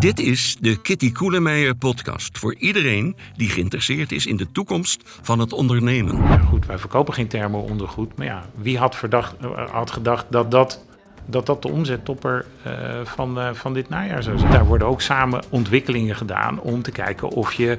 Dit is de Kitty Koelemeijer podcast voor iedereen die geïnteresseerd is in de toekomst van het ondernemen. Goed, wij verkopen geen thermo-ondergoed, maar ja, wie had, verdacht, eh, had gedacht dat dat, dat, dat de omzettopper uh, van, uh, van dit najaar zou zijn? Daar worden ook samen ontwikkelingen gedaan om te kijken of je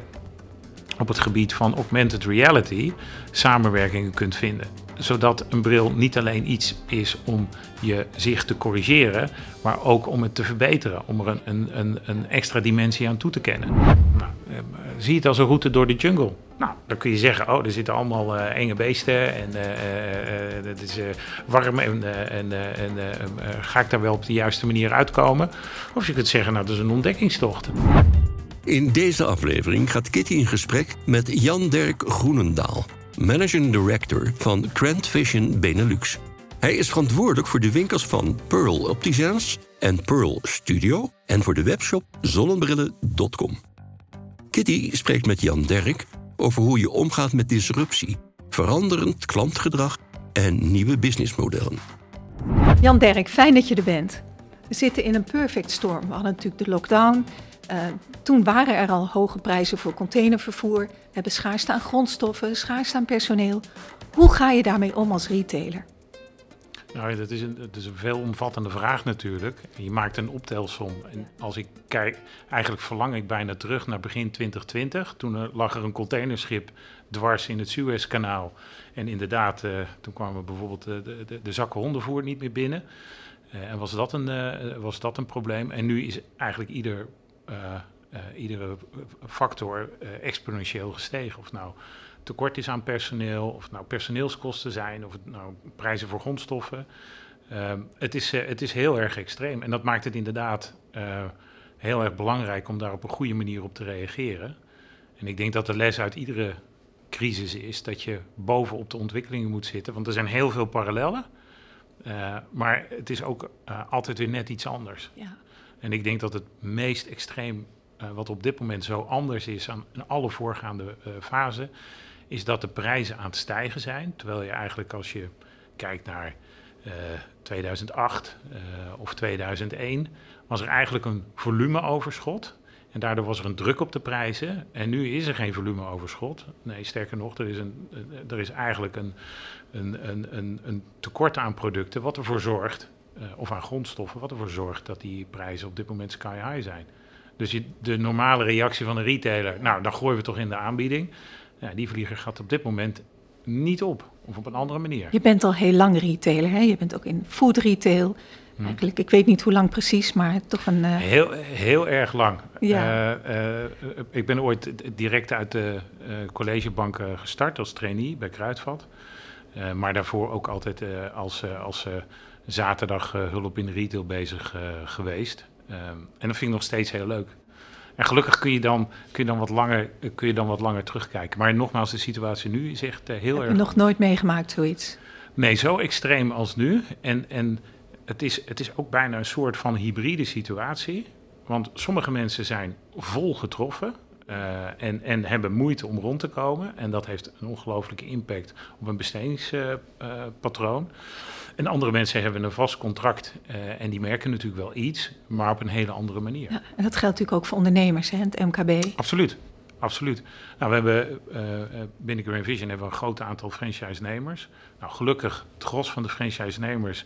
op het gebied van augmented reality samenwerkingen kunt vinden zodat een bril niet alleen iets is om je zicht te corrigeren, maar ook om het te verbeteren, om er een, een, een, extra dimensie aan toe te kennen. Nou, eh, zie het als een route door de jungle. Nou, dan kun je zeggen, oh, er zitten allemaal uh, enge beesten en uh, het is warm en, en, en ga ik daar wel op de juiste manier uitkomen? Of je kunt zeggen, nou, dat is een ontdekkingstocht. In deze aflevering gaat Kitty in gesprek met Jan Dirk Groenendaal managing director van Grand Vision Benelux. Hij is verantwoordelijk voor de winkels van Pearl Opticians en Pearl Studio en voor de webshop zonnebrillen.com. Kitty spreekt met Jan Derk over hoe je omgaat met disruptie, veranderend klantgedrag en nieuwe businessmodellen. Jan Derk, fijn dat je er bent. We zitten in een perfect storm. We hadden natuurlijk de lockdown. Uh, toen waren er al hoge prijzen voor containervervoer. We hebben schaarste aan grondstoffen, schaarste aan personeel. Hoe ga je daarmee om als retailer? Nou, dat is een, dat een veelomvattende vraag natuurlijk. Je maakt een optelsom. En als ik kijk, eigenlijk verlang ik bijna terug naar begin 2020. Toen er lag er een containerschip dwars in het Suezkanaal. En inderdaad, uh, toen kwamen bijvoorbeeld de, de, de, zakken hondenvoer niet meer binnen. En was dat, een, was dat een probleem. En nu is eigenlijk ieder iedere factor uh, exponentieel gestegen. Of nou tekort is aan personeel, of nou personeelskosten zijn, of het nou prijzen voor grondstoffen. Uh, het, is, het is heel erg extreem. En dat maakt het inderdaad heel erg belangrijk om daar op een goede manier op te reageren. En ik denk dat de les uit iedere crisis is dat je bovenop de ontwikkelingen moet zitten. Want er zijn heel veel parallellen. Uh, maar het is ook uh, altijd weer net iets anders. Ja. En ik denk dat het meest extreem uh, wat op dit moment zo anders is aan alle voorgaande uh, fasen, is dat de prijzen aan het stijgen zijn. Terwijl je eigenlijk als je kijkt naar uh, 2008 of 2001, was er eigenlijk een volumeoverschot. En daardoor was er een druk op de prijzen. En nu is er geen volumeoverschot. Nee, sterker nog, er is, een, er is eigenlijk een, een, een, een tekort aan producten, wat ervoor zorgt, of aan grondstoffen, wat ervoor zorgt dat die prijzen op dit moment sky high zijn. Dus je, de normale reactie van een retailer, nou, dan gooien we toch in de aanbieding. Ja, die vlieger gaat op dit moment niet op, of op een andere manier. Je bent al heel lang retailer, hè? Je bent ook in food retail. Hm. Eigenlijk, ik weet niet hoe lang precies, maar toch een... Uh... Heel, heel erg lang. Ja. Uh, uh, ik ben ooit direct uit de collegebank gestart als trainee bij Kruidvat. maar daarvoor ook altijd als, als zaterdag hulp in de retail bezig geweest. Um, en dat vind ik nog steeds heel leuk. En gelukkig kun je dan, kun je dan, wat, langer, kun je dan wat langer terugkijken. Maar nogmaals, de situatie nu is echt heel Heb erg... nog nooit meegemaakt, zoiets? Nee, zo extreem als nu. En, en het, is, het is ook bijna een soort van hybride situatie. Want sommige mensen zijn vol getroffen. Uh, en, en hebben moeite om rond te komen. En dat heeft een ongelooflijke impact op een bestedingspatroon. Uh, en andere mensen hebben een vast contract uh, en die merken natuurlijk wel iets, maar op een hele andere manier. Ja, en dat geldt natuurlijk ook voor ondernemers, hè, het MKB. Absoluut, absoluut. Nou, we hebben uh, binnen Grand Vision hebben we een groot aantal franchise-nemers. Nou, gelukkig, het gros van de franchise-nemers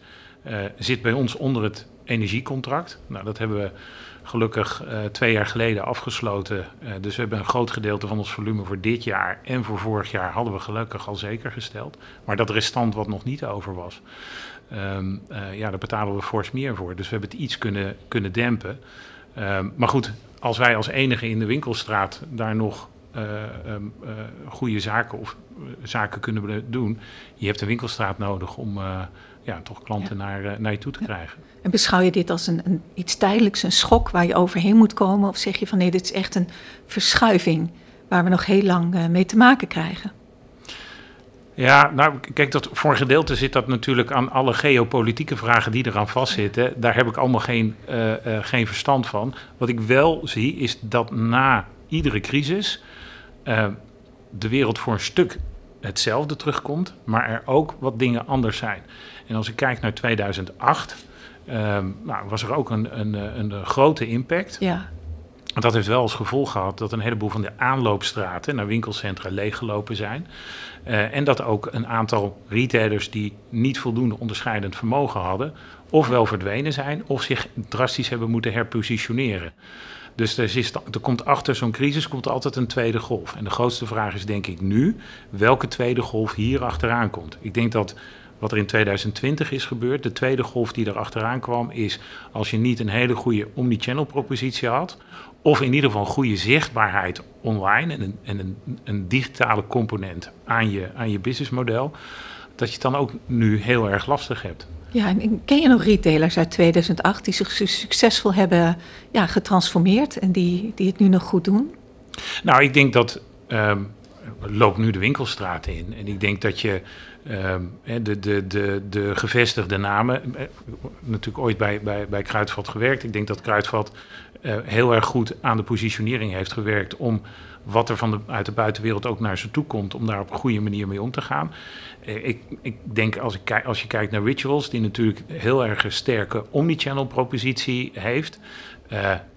zit bij ons onder het energiecontract. Nou, dat hebben we gelukkig uh, twee jaar geleden afgesloten. Uh, dus we hebben een groot gedeelte van ons volume voor dit jaar en voor vorig jaar hadden we gelukkig al zeker gesteld. Maar dat restant wat nog niet over was, um, uh, ja, daar betalen we fors meer voor. Dus we hebben het iets kunnen, kunnen dempen. Um, maar goed, als wij als enige in de winkelstraat daar nog um, goede zaken of zaken kunnen doen, je hebt een winkelstraat nodig om ja, toch klanten ja. Naar, naar je toe te ja. En beschouw je dit als een, een, iets tijdelijks, een schok waar je overheen moet komen? Of zeg je van nee, dit is echt een verschuiving waar we nog heel lang uh, mee te maken krijgen? Ja, nou kijk, dat, voor een gedeelte zit dat natuurlijk aan alle geopolitieke vragen die eraan vastzitten. Daar heb ik allemaal geen, uh, uh, geen verstand van. Wat ik wel zie is dat na iedere crisis de wereld voor een stuk hetzelfde terugkomt, maar er ook wat dingen anders zijn. En als ik kijk naar 2008, um, nou, was er ook een, een, een, grote impact. Ja. dat heeft wel als gevolg gehad dat een heleboel van de aanloopstraten naar winkelcentra leeggelopen zijn. Uh, en dat ook een aantal retailers die niet voldoende onderscheidend vermogen hadden, ofwel verdwenen zijn of zich drastisch hebben moeten herpositioneren. Dus er, is, er komt achter zo'n crisis komt altijd een tweede golf. En de grootste vraag is denk ik nu welke tweede golf hier achteraan komt. Ik denk dat wat er in 2020 is gebeurd, de tweede golf die er achteraan kwam, is als je niet een hele goede omnichannel propositie had, of in ieder geval goede zichtbaarheid online en een, en een, een digitale component aan je, aan je businessmodel, dat je het dan ook nu heel erg lastig hebt. Ja, en ken je nog retailers uit 2008 die zich succesvol hebben ja, getransformeerd en die, die het nu nog goed doen? Nou, ik denk dat. Um, loopt nu de winkelstraat in. En ik denk dat je um, de, de, de, de gevestigde namen. Eh, natuurlijk ooit bij, bij, bij Kruidvat gewerkt. Ik denk dat Kruidvat uh, heel erg goed aan de positionering heeft gewerkt. om wat er van de, uit de buitenwereld ook naar ze toe komt. om daar op een goede manier mee om te gaan. Eh, ik, ik denk als, ik, als je kijkt naar Rituals, die natuurlijk heel erg een sterke omnichannel propositie heeft.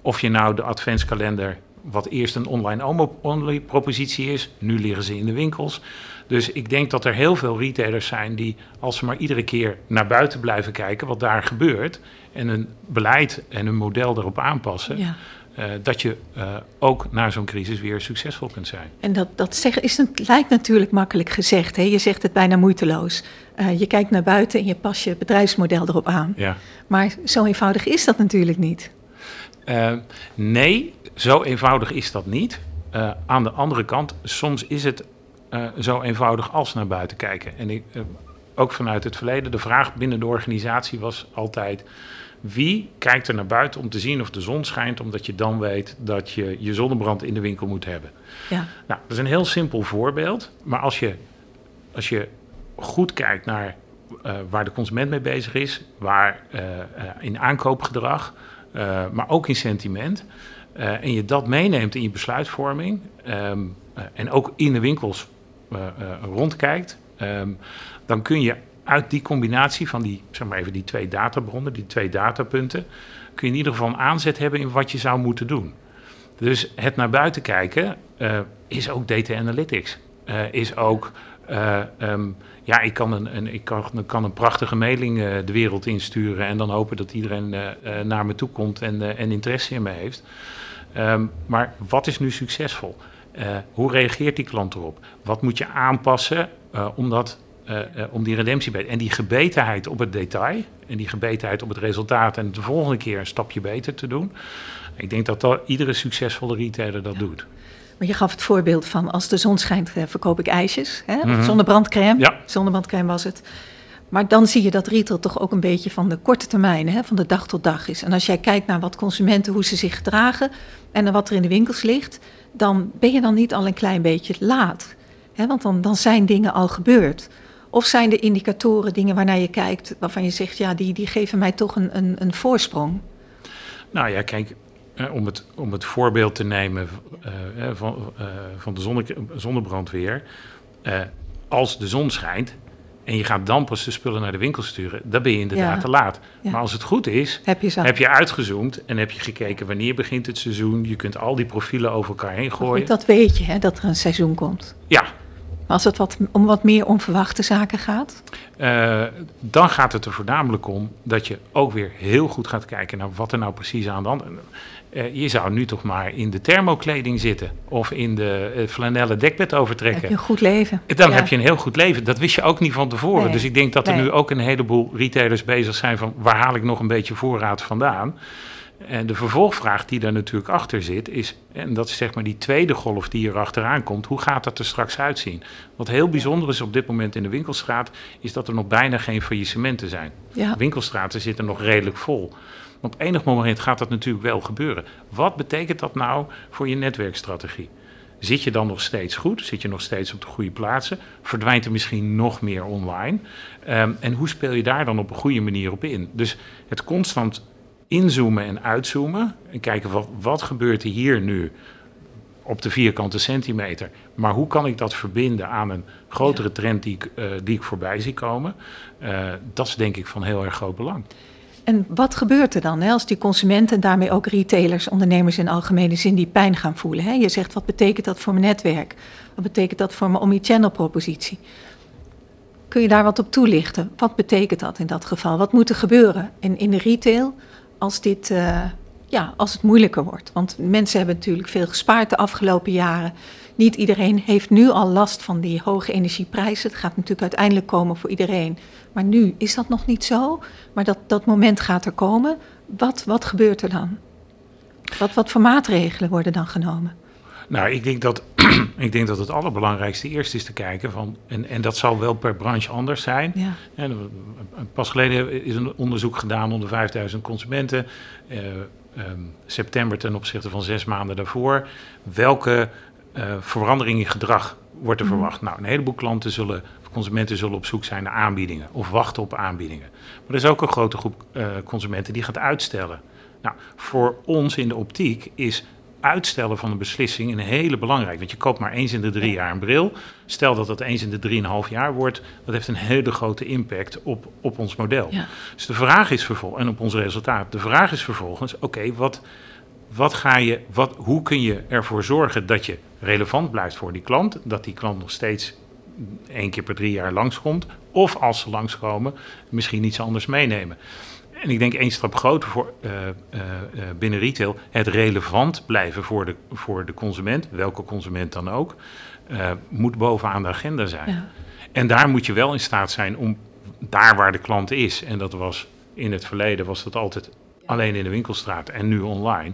Of je nou de adventskalender, wat eerst een online propositie is, nu liggen ze in de winkels. Dus ik denk dat er heel veel retailers zijn die, als ze maar iedere keer naar buiten blijven kijken wat daar gebeurt, en een beleid en een model erop aanpassen, ja. Uh, dat je uh, ook na zo'n crisis weer succesvol kunt zijn. En dat, dat zeggen is het lijkt natuurlijk makkelijk gezegd. Hè? Je zegt het bijna moeiteloos. Uh, je kijkt naar buiten en je past je bedrijfsmodel erop aan. Ja. Maar zo eenvoudig is dat natuurlijk niet. nee, zo eenvoudig is dat niet. aan de andere kant, soms is het zo eenvoudig als naar buiten kijken. En ik, ook vanuit het verleden, de vraag binnen de organisatie was altijd wie kijkt er naar buiten om te zien of de zon schijnt, omdat je dan weet dat je je zonnebrand in de winkel moet hebben? Ja. Nou, dat is een heel simpel voorbeeld, maar als je, als je goed kijkt naar uh, waar de consument mee bezig is, waar in aankoopgedrag, maar ook in sentiment, en je dat meeneemt in je besluitvorming um, en ook in de winkels rondkijkt, um, dan kun je uit die combinatie van die, zeg maar even die twee databronnen, die twee datapunten, kun je in ieder geval een aanzet hebben in wat je zou moeten doen. Dus het naar buiten kijken uh, is ook data analytics. Is ook, um, ja, ik kan een, een, ik kan, kan een prachtige mailing de wereld insturen en dan hopen dat iedereen naar me toe komt en, en interesse in me heeft. Um, maar wat is nu succesvol? Hoe reageert die klant erop? Wat moet je aanpassen om dat uh, om die redemptie. En die gebetenheid op het detail en die gebetenheid op het resultaat en de volgende keer een stapje beter te doen. Ik denk dat, dat iedere succesvolle retailer dat doet. Maar je gaf het voorbeeld van als de zon schijnt, uh, verkoop ik ijsjes. Hè? Mm -hmm. Zonnebrandcrème. Ja. Zonnebrandcrème was het. Maar dan zie je dat retail toch ook een beetje van de korte termijn, hè, van de dag tot dag is. En als jij kijkt naar wat consumenten, hoe ze zich gedragen en naar wat er in de winkels ligt, dan ben je dan niet al een klein beetje laat. Hè? Want dan, dan zijn dingen al gebeurd. Of zijn de indicatoren dingen waarnaar je kijkt, waarvan je zegt, ja, die, die geven mij toch een, een, een voorsprong? Nou ja, kijk, om het, om het voorbeeld te nemen uh, van, uh, van de zonne, zonnebrandweer. Als de zon schijnt en je gaat dan pas de spullen naar de winkel sturen, dan ben je inderdaad ja. te laat. Ja. Maar als het goed is, heb je, heb je uitgezoomd en heb je gekeken wanneer begint het seizoen. Je kunt al die profielen over elkaar heen gooien. dat weet je, hè, dat er een seizoen komt. Ja, als het wat, om wat meer onverwachte zaken gaat? Uh, dan gaat het er voornamelijk om dat je ook weer heel goed gaat kijken naar wat er nou precies aan de hand is. Uh, je zou nu toch maar in de thermokleding zitten of in de uh, flanellen dekbed overtrekken. Dan heb je een goed leven. Dan ja. heb je een heel goed leven. Dat wist je ook niet van tevoren. Nee. Dus ik denk dat er nee. nu ook een heleboel retailers bezig zijn van waar haal ik nog een beetje voorraad vandaan. En de vervolgvraag die daar natuurlijk achter zit, is, en dat is zeg maar die tweede golf die er achteraan komt, hoe gaat dat er straks uitzien? Wat heel bijzonder is op dit moment in de winkelstraat, is dat er nog bijna geen faillissementen zijn. Ja. Winkelstraten zitten nog redelijk vol. Op enig moment gaat dat natuurlijk wel gebeuren. Wat betekent dat nou voor je netwerkstrategie? Zit je dan nog steeds goed? Zit je nog steeds op de goede plaatsen? Verdwijnt er misschien nog meer online? Um, en hoe speel je daar dan op een goede manier op in? Dus het constant inzoomen en uitzoomen. En kijken wat, wat gebeurt er hier nu op de vierkante centimeter. Maar hoe kan ik dat verbinden aan een grotere trend die ik, uh, die ik voorbij zie komen? Uh, dat is denk ik van heel erg groot belang. en wat gebeurt er dan hè, als die consumenten en daarmee ook retailers, ondernemers in algemene zin, die pijn gaan voelen? Hè? Je zegt, wat betekent dat voor mijn netwerk? Wat betekent dat voor mijn omnichannel propositie? Kun je daar wat op toelichten? Wat betekent dat in dat geval? Wat moet er gebeuren in, in de retail als, dit, uh, ja, als het moeilijker wordt? Want mensen hebben natuurlijk veel gespaard de afgelopen jaren. Niet iedereen heeft nu al last van die hoge energieprijzen. Het gaat natuurlijk uiteindelijk komen voor iedereen. Maar nu is dat nog niet zo. Maar dat, dat moment gaat er komen. Wat, wat gebeurt er dan? Wat, wat voor maatregelen worden dan genomen? Nou, ik denk dat, ik denk dat het allerbelangrijkste eerst is te kijken van, en, en dat zal wel per branche anders zijn. Ja. En, pas geleden is een onderzoek gedaan onder 5000 consumenten. Uh, um, september ten opzichte van zes maanden daarvoor. Welke uh, verandering in gedrag wordt er mhm. verwacht? Nou, een heleboel klanten zullen, consumenten zullen op zoek zijn naar aanbiedingen of wachten op aanbiedingen. Maar er is ook een grote groep uh, consumenten die gaat uitstellen. Nou, voor ons in de optiek is uitstellen van een beslissing een hele belangrijk. Want je koopt maar eens in de drie jaar een bril. Stel dat dat eens in de drieënhalf jaar wordt. Dat heeft een hele grote impact op, op ons model. Dus de vraag is vervolgens, en op ons resultaat. De vraag is vervolgens, oké, wat, wat ga je, wat, hoe kun je ervoor zorgen dat je relevant blijft voor die klant? Dat die klant nog steeds één keer per drie jaar langskomt. Of als ze langskomen, misschien iets anders meenemen en ik denk één stap groter voor, uh, uh, binnen retail, het relevant blijven voor de, voor de consument, welke consument dan ook, moet bovenaan de agenda zijn. Ja. En daar moet je wel in staat zijn om daar waar de klant is, en dat was in het verleden was dat altijd alleen in de winkelstraat en nu online,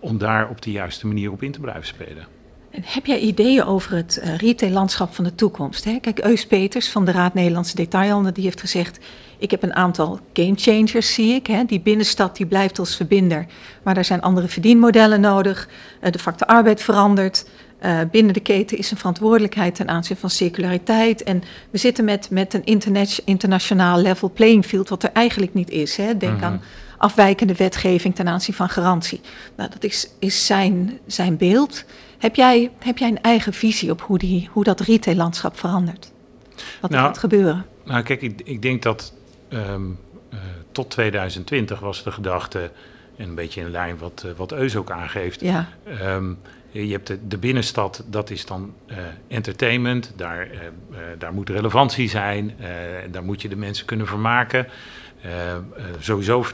om daar op de juiste manier op in te blijven spelen. En heb jij ideeën over het uh, retaillandschap van de toekomst? Hè? Kijk, Eus Peters van de Raad Nederlandse Detailhandel, die heeft gezegd... ik heb een aantal game changers, zie ik. Hè? Die binnenstad die blijft als verbinder. Maar er zijn andere verdienmodellen nodig. Uh, de factor arbeid verandert. Uh, binnen de keten is een verantwoordelijkheid ten aanzien van circulariteit. En we zitten met, met een internationaal level playing field... wat er eigenlijk niet is. Hè? Denk mm-hmm. aan afwijkende wetgeving ten aanzien van garantie. Nou, dat is, is zijn, zijn beeld... Heb jij, heb jij een eigen visie op hoe, die, hoe dat retaillandschap verandert? Wat er nou, gaat gebeuren? Nou, kijk, ik, ik denk dat um, uh, tot 2020 was de gedachte, en een beetje in lijn wat, uh, wat Eus ook aangeeft. Ja. Um, je hebt de, de, binnenstad, dat is dan uh, entertainment, daar, daar moet relevantie zijn, daar moet je de mensen kunnen vermaken. sowieso,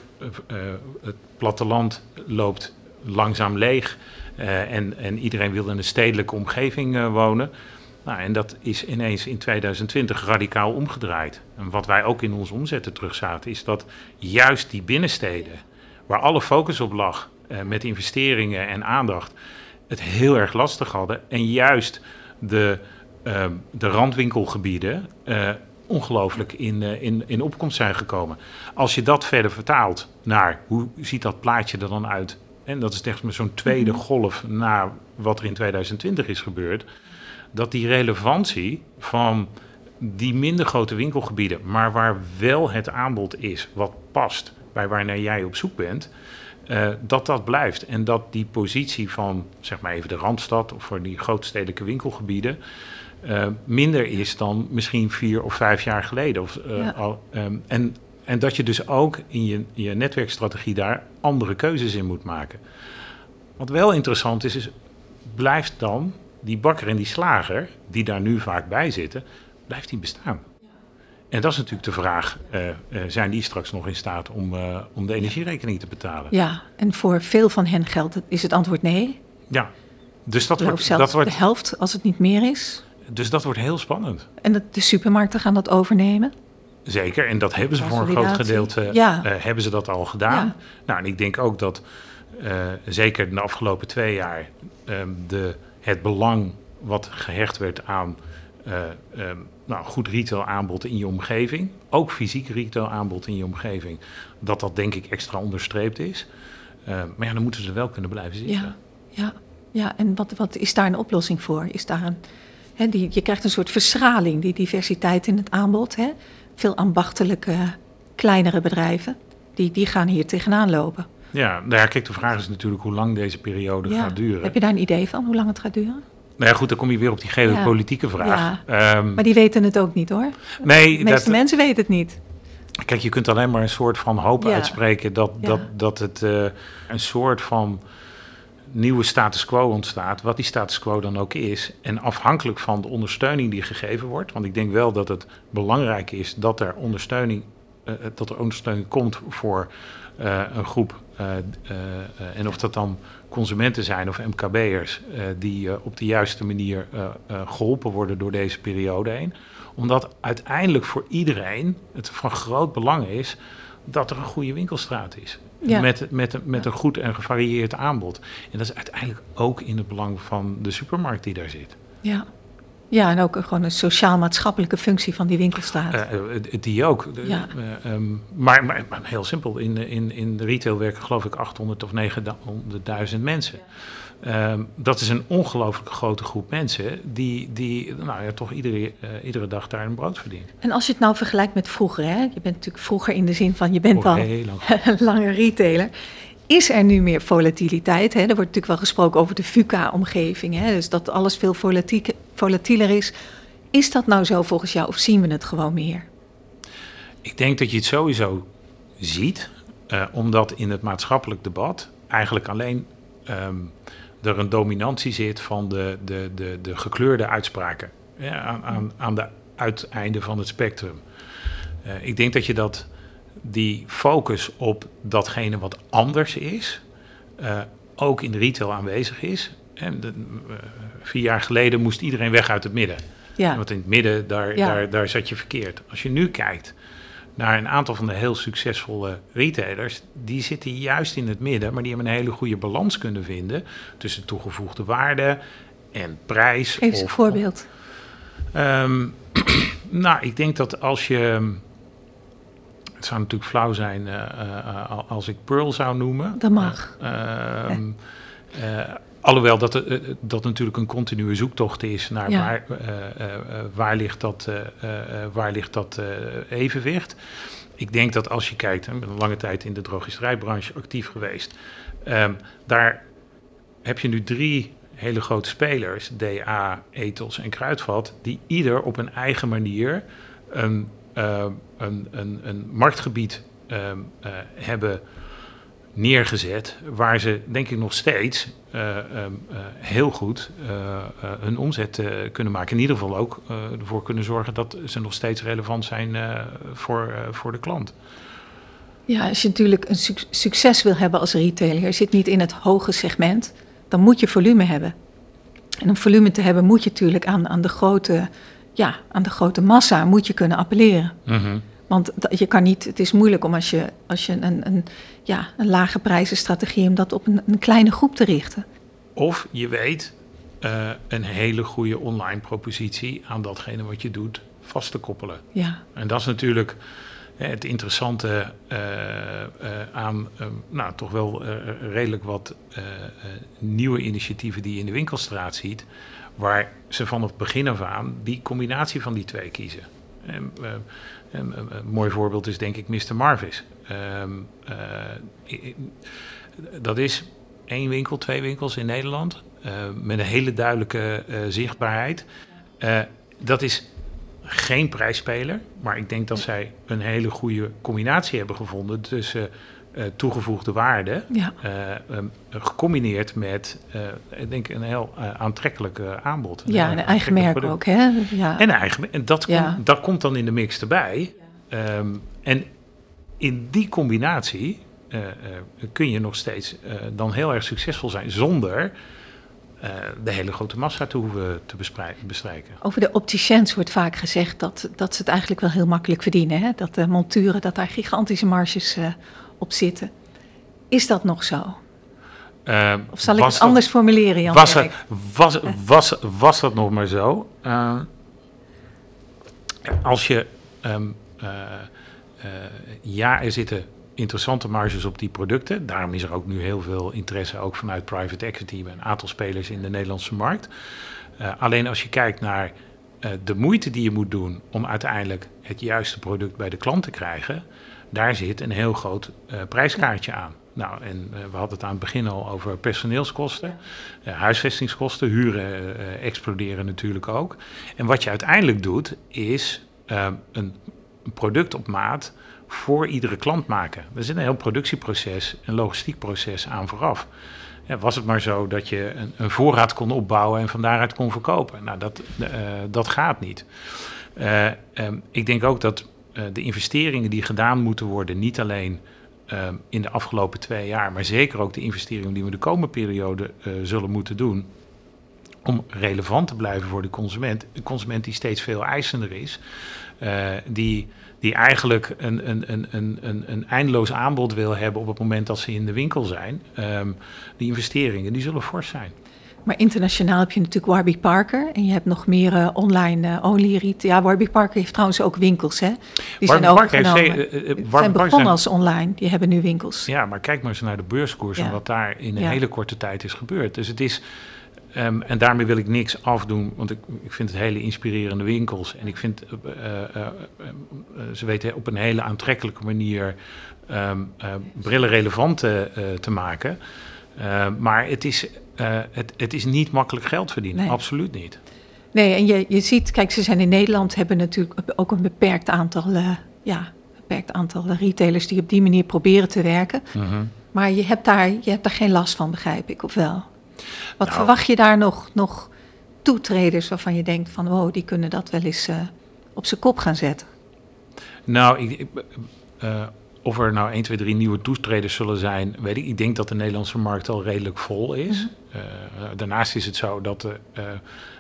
het platteland loopt langzaam leeg. En, en, iedereen wil in een stedelijke omgeving wonen. Nou, en dat is ineens in 2020 radicaal omgedraaid. En wat wij ook in onze omzetten terugzaten, is dat juist die binnensteden, waar alle focus op lag, uh, met investeringen en aandacht, het heel erg lastig hadden. En juist de, de randwinkelgebieden ongelooflijk in, in, in opkomst zijn gekomen. Als je dat verder vertaalt naar hoe ziet dat plaatje er dan uit en dat is echt zo'n tweede mhm. golf na wat er in 2020 is gebeurd, dat die relevantie van die minder grote winkelgebieden, maar waar wel het aanbod is wat past bij waarnaar jij op zoek bent, uh, dat dat blijft. En dat die positie van, zeg maar even de Randstad of voor die grootstedelijke winkelgebieden, uh, minder is dan misschien vier of vijf jaar geleden. Of, uh, ja. al, um, en en dat je dus ook in je, je netwerkstrategie daar andere keuzes in moet maken. Wat wel interessant is, is blijft dan die bakker en die slager, die daar nu vaak bij zitten, blijft die bestaan? En dat is natuurlijk de vraag, uh, uh, zijn die straks nog in staat om, uh, om de energierekening te betalen? Ja, en voor veel van hen geldt, is het antwoord nee. Ja, dus dat wordt, zelfs dat wordt... de helft als het niet meer is. Dus dat wordt heel spannend. En de supermarkten gaan dat overnemen? Zeker, en dat hebben ze voor een groot gedeelte ja. hebben ze dat al gedaan. Ja. Nou, en ik denk ook dat zeker de afgelopen twee jaar um, de, het belang wat gehecht werd aan uh, um, nou, goed retail aanbod in je omgeving, ook fysiek retail aanbod in je omgeving, dat dat denk ik extra onderstreept is. maar ja, dan moeten ze wel kunnen blijven zitten. Ja, ja, ja. en wat, wat is daar een oplossing voor? Is daar een, hè, die, je krijgt een soort verschraling, die diversiteit in het aanbod. Hè? veel ambachtelijke kleinere bedrijven, die, die gaan hier tegenaan lopen. Ja, nou ja, kijk, de vraag is natuurlijk hoe lang deze periode gaat duren. Heb je daar een idee van, hoe lang het gaat duren? Nou ja, goed, dan kom je weer op die geopolitieke vraag. Um, maar die weten het ook niet hoor. Nee, de meeste mensen weten het niet. Kijk, je kunt alleen maar een soort van hoop uitspreken dat, dat, dat het eh, een soort van nieuwe status quo ontstaat, wat die status quo dan ook is. En afhankelijk van de ondersteuning die gegeven wordt, want ik denk wel dat het belangrijk is dat er ondersteuning, eh, dat er ondersteuning komt voor eh, een groep. eh, eh, en of dat dan consumenten zijn of MKB'ers, die op de juiste manier eh, eh, geholpen worden door deze periode heen. Omdat uiteindelijk voor iedereen het van groot belang is dat er een goede winkelstraat is. Ja. Met, met, met een goed en gevarieerd aanbod. En dat is uiteindelijk ook in het belang van de supermarkt die daar zit. Ja. Ja, en ook gewoon een sociaal-maatschappelijke functie van die winkelstraat. Eh, eh, die ook. Ja. eh, ehm, maar, maar, maar heel simpel, in, in, in de retail werken geloof ik 800 of 900.000 mensen. Ehm, dat is een ongelooflijk grote groep mensen die, die nou ja, toch iedere, iedere dag daar een brood verdient. En als je het nou vergelijkt met vroeger, hè? je bent natuurlijk vroeger in de zin van je bent al lang. een lange retailer. Is er nu meer volatiliteit? Hè? Er wordt natuurlijk wel gesproken over de VUCA-omgeving, hè? dus dat alles veel volatieler is. Is dat nou zo volgens jou of zien we het gewoon meer? Ik denk dat je het sowieso ziet, eh, omdat in het maatschappelijk debat eigenlijk alleen ehm, er een dominantie zit van de, de, de, de gekleurde uitspraken aan, aan, aan de uiteinden van het spectrum. Eh, ik denk dat je dat, die focus op datgene wat anders is, eh, ook in de retail aanwezig is. En de, eh, vier jaar geleden moest iedereen weg uit het midden. Ja, Want in het midden, daar, Ja. daar, daar zat je verkeerd. Als je nu kijkt naar een aantal van de heel succesvolle retailers, die zitten juist in het midden, maar die hebben een hele goede balans kunnen vinden tussen toegevoegde waarde en prijs. geef eens een of- voorbeeld. Ehm, nou, ik denk dat als je. Het zou natuurlijk flauw zijn eh, eh, als ik Pearl zou noemen. Dat mag. Eh, ehm, eh, alhoewel dat, eh, dat natuurlijk een continue zoektocht is naar Ja. waar, eh, eh, eh, waar ligt dat, eh, eh, eh, waar ligt dat eh, evenwicht. Ik denk dat als je kijkt, ik ben een lange tijd in de drogisterijbranche actief geweest. ehm, daar heb je nu drie hele grote spelers, DA, Ethos en Kruidvat, die ieder op een eigen manier een, eh, een, een, een marktgebied ehm, eh, hebben neergezet, waar ze denk ik nog steeds eh, ehm, eh, heel goed hun omzet kunnen maken. In ieder geval ook ervoor kunnen zorgen dat ze nog steeds relevant zijn voor, voor de klant. Ja, als je natuurlijk een suc- succes wil hebben als retailer, je zit niet in het hoge segment, dan moet je volume hebben. En om volume te hebben, moet je natuurlijk aan, aan, de, grote, ja, aan de grote massa moet je kunnen appelleren. Want dat- je kan niet, het is moeilijk om als je, als je een, een, ja, een lage prijzenstrategie, om dat op een, een kleine groep te richten. Of je weet eh, een hele goede online propositie aan datgene wat je doet vast te koppelen. Ja, En dat is natuurlijk eh, het interessante eh, aan eh, nou, toch wel redelijk wat nieuwe initiatieven die je in de winkelstraat ziet, waar ze vanaf het begin af aan die combinatie van die twee kiezen. En, eh, een, een- een mooi voorbeeld is denk ik Mr. Marvis. Ehm, eh, dat is één winkel, twee winkels in Nederland. eh, met een hele duidelijke eh, zichtbaarheid. Eh, dat is geen prijsspeler. Maar ik denk dat zij een hele goede combinatie hebben gevonden tussen eh, toegevoegde waarde. ja, eh, ehm, gecombineerd met, eh, ik denk, een heel eh, aantrekkelijk eh, aanbod. ja een eigen merk ook. Hè? Ja. En, eigen, en dat, Ja. komt, dat komt dan in de mix erbij. Ehm, en in die combinatie eh, eh, kun je nog steeds eh, dan heel erg succesvol zijn zonder eh, de hele grote massa te hoeven te bestrijken. Over de opticiens wordt vaak gezegd dat, dat ze het eigenlijk wel heel makkelijk verdienen. Hè? Dat de monturen, dat daar gigantische marges eh, op zitten. Is dat nog zo? Eh, Of zal ik was het dat- anders formuleren, Jan? was, Dirk? het, was, was, was dat nog maar zo? Eh, als je. ehm, eh, eh, ja, er zitten interessante marges op die producten. Daarom is er ook nu heel veel interesse, ook vanuit private equity, bij een aantal spelers in de Nederlandse markt. Eh, alleen als je kijkt naar eh, de moeite die je moet doen om uiteindelijk het juiste product bij de klant te krijgen, daar zit een heel groot eh, prijskaartje aan. Nou, en eh, we hadden het aan het begin al over personeelskosten, huisvestingskosten, huren eh, exploderen natuurlijk ook. En wat je uiteindelijk doet, is een, een product op maat voor iedere klant maken. Er zit een heel productieproces, een logistiek proces aan vooraf. Was het maar zo dat je een, een, voorraad kon opbouwen en van daaruit kon verkopen? Nou, dat, dat gaat niet. Um, ik denk ook dat de investeringen die gedaan moeten worden, niet alleen um, in de afgelopen twee jaar, maar zeker ook de investeringen die we de komende periode zullen moeten doen, om relevant te blijven voor de consument. Een consument die steeds veel eisender is, die die eigenlijk een, een, een, een, een eindeloos aanbod wil hebben op het moment dat ze in de winkel zijn. Um, die investeringen die zullen fors zijn. Maar internationaal heb je natuurlijk Warby Parker en je hebt nog meer uh, online uh, only Ja, Warby Parker heeft trouwens ook winkels, hè? Die Warby zijn overgenomen. heeft, uh, Warby zijn begonnen als online, die hebben nu winkels. Ja, maar kijk maar eens naar de beurskoers Ja. en wat daar in een Ja. hele korte tijd is gebeurd. Dus het is, ehm, en daarmee wil ik niks afdoen, want ik, ik vind het hele inspirerende winkels. En ik vind, eh, eh, eh, eh, ze weten op een hele aantrekkelijke manier ehm, eh, brillen relevant eh, eh, te maken. Eh, maar het is, eh, het, het is niet makkelijk geld verdienen, Nee. absoluut niet. Nee, en je, je ziet, kijk, ze zijn in Nederland, hebben natuurlijk ook een beperkt aantal, eh, ja, beperkt aantal retailers die op die manier proberen te werken. Mhm. Maar je hebt daar, je hebt daar geen last van, begrijp ik, of wel? Wat Nou. verwacht je daar nog, nog toetreders waarvan je denkt van, wow, die kunnen dat wel eens op zijn kop gaan zetten? Nou, ik, ik, of er nou 1, 2, 3 nieuwe toetreders zullen zijn, weet ik. Ik denk dat de Nederlandse markt al redelijk vol is. Mhm. Eh, daarnaast is het zo dat de, eh,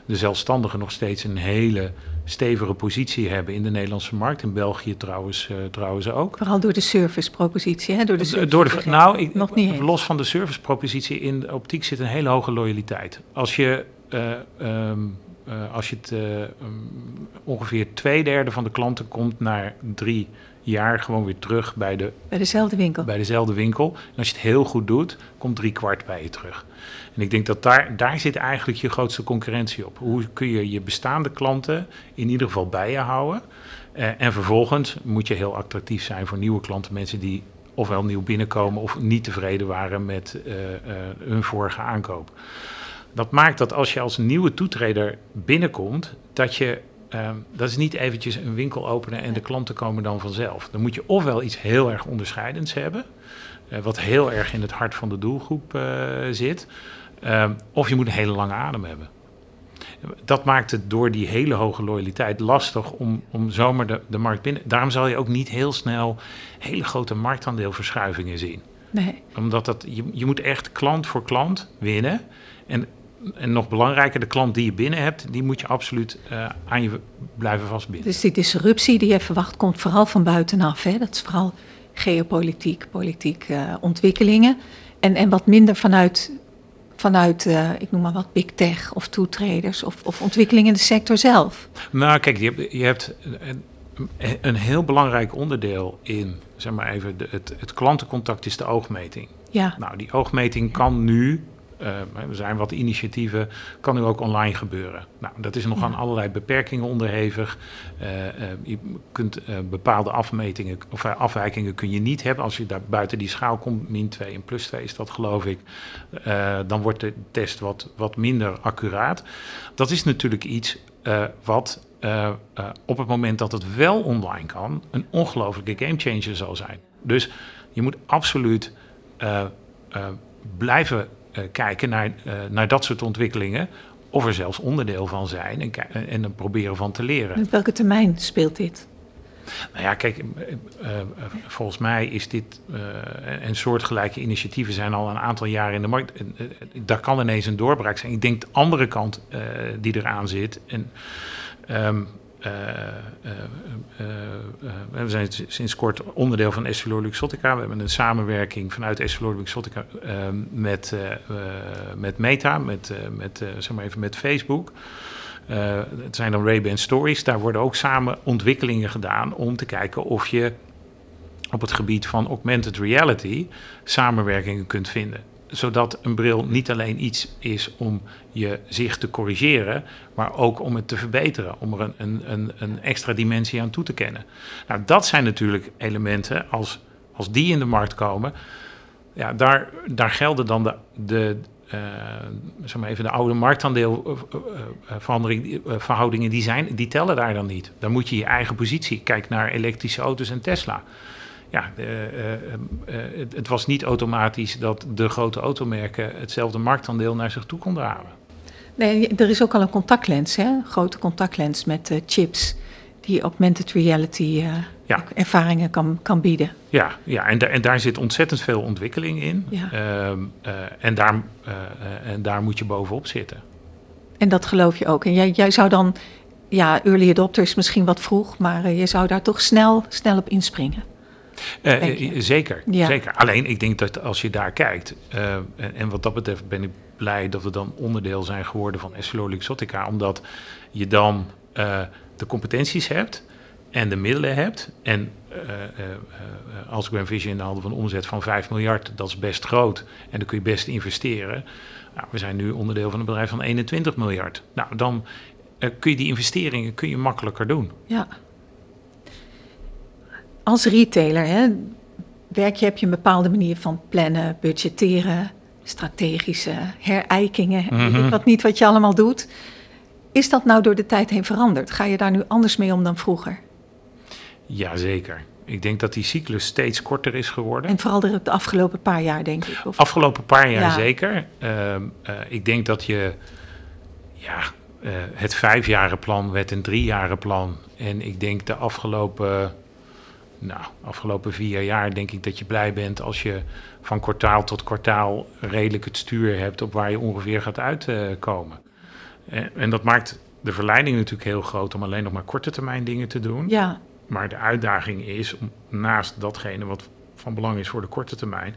de zelfstandigen nog steeds een hele stevige positie hebben in de Nederlandse markt. In België trouwens, eh, trouwens ook. Vooral door de servicepropositie, hè? Door de, service Door de, nou, ik. nog niet los van de servicepropositie in de optiek zit een hele hoge loyaliteit. Als je, eh, ehm, eh, als je het eh, um, ongeveer twee derde van de klanten komt na drie jaar gewoon weer terug bij, de, Bij dezelfde winkel. bij dezelfde winkel. En als je het heel goed doet, komt drie kwart bij je terug. En ik denk dat daar, daar zit eigenlijk je grootste concurrentie op. Hoe kun je je bestaande klanten in ieder geval bij je houden? Eh, en vervolgens moet je heel attractief zijn voor nieuwe klanten. Mensen die ofwel nieuw binnenkomen of niet tevreden waren met eh, eh, hun vorige aankoop. Dat maakt dat als je als nieuwe toetreder binnenkomt, dat je. Eh, dat is niet eventjes een winkel openen en de klanten komen dan vanzelf. Dan moet je ofwel iets heel erg onderscheidends hebben, eh, wat heel erg in het hart van de doelgroep eh, zit, eh, of je moet een hele lange adem hebben. Dat maakt het door die hele hoge loyaliteit lastig om, om zomaar de, de markt binnen. Daarom zal je ook niet heel snel hele grote marktaandeelverschuivingen zien Nee. omdat dat, je, je moet echt klant voor klant winnen. En, en nog belangrijker, de klant die je binnen hebt, die moet je absoluut eh, aan je blijven vastbinden. Dus die disruptie die je verwacht komt vooral van buitenaf. Hè? Dat is vooral geopolitiek, politiek eh, ontwikkelingen. En, en wat minder vanuit, vanuit eh, ik noem maar wat, big tech of toetreders of, of ontwikkelingen in de sector zelf. Nou, kijk, je hebt, je hebt een, een heel belangrijk onderdeel in, zeg maar even, de, het, het klantencontact is de oogmeting. Ja, Nou, die oogmeting kan nu, er zijn wat initiatieven, kan nu ook online gebeuren. Nou, dat is nog aan allerlei beperkingen onderhevig. Eh, eh, je kunt eh, bepaalde afmetingen of eh, afwijkingen kun je niet hebben. Als je daar buiten die schaal komt, min 2 en plus 2 is dat geloof ik, eh, dan wordt de test wat, wat minder accuraat. Dat is natuurlijk iets eh, wat eh, eh, op het moment dat het wel online kan, een ongelofelijke gamechanger zal zijn. Dus je moet absoluut eh, eh, blijven eh, kijken naar, eh, naar dat soort ontwikkelingen. Of er zelfs onderdeel van zijn en, en er proberen van te leren. op welke termijn speelt dit? Nou ja, kijk, eh, eh, eh, volgens mij is dit eh, en soortgelijke initiatieven zijn al een aantal jaren in de markt. Eh, daar kan ineens een doorbraak zijn. Ik denk de andere kant eh, die eraan zit. En, ehm, eh, eh, eh, eh, we zijn sinds kort onderdeel van Essilor Luxottica. We hebben een samenwerking vanuit Essilor Luxottica eh, met, eh, eh, met Meta, met, eh, met, eh, zeg maar even met Facebook. Eh, het zijn dan Ray-Ban Stories. Daar worden ook samen ontwikkelingen gedaan om te kijken of je op het gebied van augmented reality samenwerkingen kunt vinden. Zodat een bril niet alleen iets is om je zicht te corrigeren, maar ook om het te verbeteren, om er een, een, een, extra dimensie aan toe te kennen. Nou, dat zijn natuurlijk elementen, als, als die in de markt komen, ja, daar, daar gelden dan de, de, eh, zeg maar even de oude marktaandeelverhoudingen eh, verhoudingen die zijn, die tellen daar dan niet. Dan moet je je eigen positie. Kijk naar elektrische auto's en Tesla. Ja, het, het was niet automatisch dat de grote automerken hetzelfde marktaandeel naar zich toe konden halen. Nee, er is ook al een contactlens, hè? een grote contactlens met uh, chips die augmented reality uh, ervaringen kan, kan bieden. Ja, ja en, en daar zit ontzettend veel ontwikkeling in. Ja. Uh, en, daar, en daar moet je bovenop zitten. En dat geloof je ook. En jij, jij zou dan, ja, early adopters misschien wat vroeg, maar je zou daar toch snel, snel op inspringen. Zeker, ja. zeker. Alleen ik denk dat als je daar kijkt, en, en wat dat betreft ben ik blij dat we dan onderdeel zijn geworden van EssilorLuxottica. Omdat je dan uh, de competenties hebt en de middelen hebt. En als Grand Vision in de handen van een omzet van 5 miljard, dat is best groot. En dan kun je best investeren. Nou, we zijn nu onderdeel van een bedrijf van 21 miljard. Nou, dan kun je die investeringen kun je makkelijker doen. Ja. Als retailer hè, werk je, heb je een bepaalde manier van plannen, budgetteren strategische herijkingen, mm wat niet wat je allemaal doet. Is dat nou door de tijd heen veranderd? Ga je daar nu anders mee om dan vroeger? Jazeker. Ik denk dat die cyclus steeds korter is geworden. En vooral de afgelopen paar jaar, denk ik. Of? Afgelopen paar jaar zeker. Uh, ik denk dat je ja, uh, het vijfjarenplan werd een driejarenplan. En ik denk de afgelopen, nou, afgelopen vier jaar denk ik dat je blij bent als je van kwartaal tot kwartaal redelijk het stuur hebt op waar je ongeveer gaat uitkomen. En, en dat maakt de verleiding natuurlijk heel groot om alleen nog maar korte termijn dingen te doen. Ja. Maar de uitdaging is om naast datgene wat van belang is voor de korte termijn,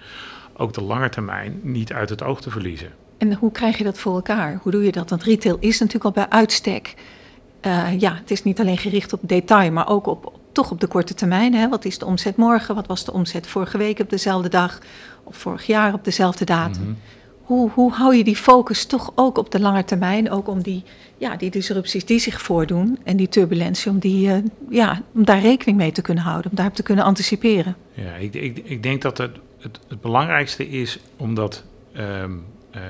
ook de lange termijn niet uit het oog te verliezen. En hoe krijg je dat voor elkaar? Hoe doe je dat? Want retail is natuurlijk al bij uitstek. Uh, ja, het is niet alleen gericht op detail, maar ook op, toch op de korte termijn. Hè? Wat is de omzet morgen? Wat was de omzet vorige week op dezelfde dag? Of vorig jaar op dezelfde datum? Mhm. hoe, hoe hou je die focus toch ook op de lange termijn? Ook om die, ja, die disrupties die zich voordoen en die turbulentie, om, die, uh, ja, om daar rekening mee te kunnen houden, om daarop te kunnen anticiperen. Ja, ik, ik, ik denk dat het, het, het belangrijkste is omdat. Um, uh,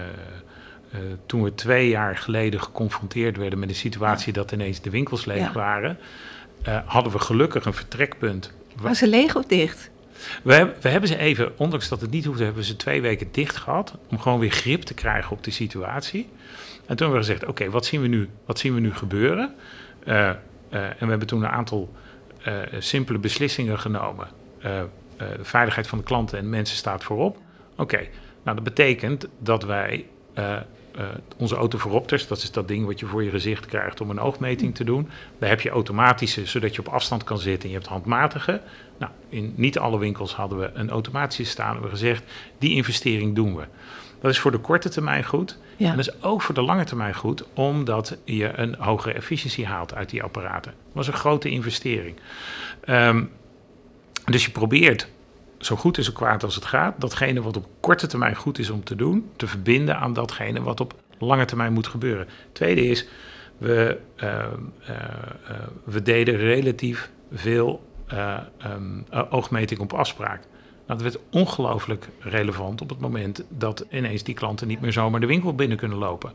uh, toen we twee jaar geleden geconfronteerd werden met de situatie dat ineens de winkels leeg ja. waren, uh, hadden we gelukkig een vertrekpunt. Was ze leeg of dicht? We hebben, we hebben ze even, ondanks dat het niet hoefde, hebben we ze twee weken dicht gehad. Om gewoon weer grip te krijgen op de situatie. En toen hebben we gezegd: oké, wat zien we nu, wat zien we nu gebeuren? Uh, uh, en we hebben toen een aantal simpele beslissingen genomen. de veiligheid van de klanten en mensen staat voorop. Oké, nou dat betekent dat wij uh, onze autoveropters, dat is dat ding wat je voor je gezicht krijgt om een oogmeting te doen. Daar heb je automatische, zodat je op afstand kan zitten. En je hebt handmatige. Nou, in niet alle winkels hadden we een automatische staan. We gezegd, die investering doen we. Dat is voor de korte termijn goed. Ja. En dat is ook voor de lange termijn goed, omdat je een hogere efficiëntie haalt uit die apparaten. Dat was een grote investering. Um, dus je probeert zo goed en zo kwaad als het gaat, datgene wat op korte termijn goed is om te doen, te verbinden aan datgene wat op lange termijn moet gebeuren. Tweede is, we, uh, uh, uh, we deden relatief veel um, oogmeting op afspraak. Nou, dat werd ongelooflijk relevant op het moment dat ineens die klanten niet meer zomaar de winkel binnen kunnen lopen.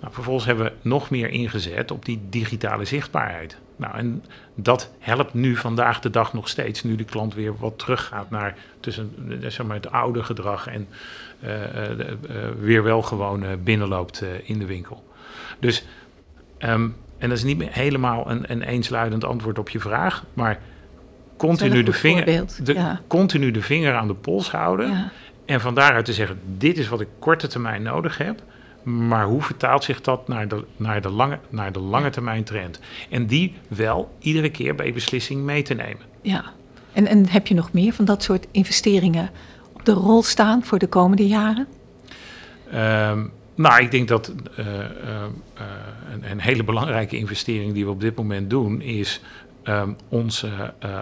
Nou, vervolgens hebben we nog meer ingezet op die digitale zichtbaarheid. Nou, en dat helpt nu vandaag de dag nog steeds, nu de klant weer wat teruggaat naar tussen zeg maar, het oude gedrag en uh, uh, uh, weer wel gewoon binnenloopt in de winkel. Dus, um, en dat is niet helemaal een, een eensluidend antwoord op je vraag, maar continu de, vinger, de, ja. continu de vinger aan de pols houden. Ja. En van daaruit te zeggen: dit is wat ik korte termijn nodig heb. Maar hoe vertaalt zich dat naar de, naar de, lange, naar de lange termijn trend? En die wel iedere keer bij beslissing mee te nemen. Ja, en, en heb je nog meer van dat soort investeringen op de rol staan voor de komende jaren? Um, nou, ik denk dat uh, uh, een, een, hele belangrijke investering die we op dit moment doen is um, ons uh,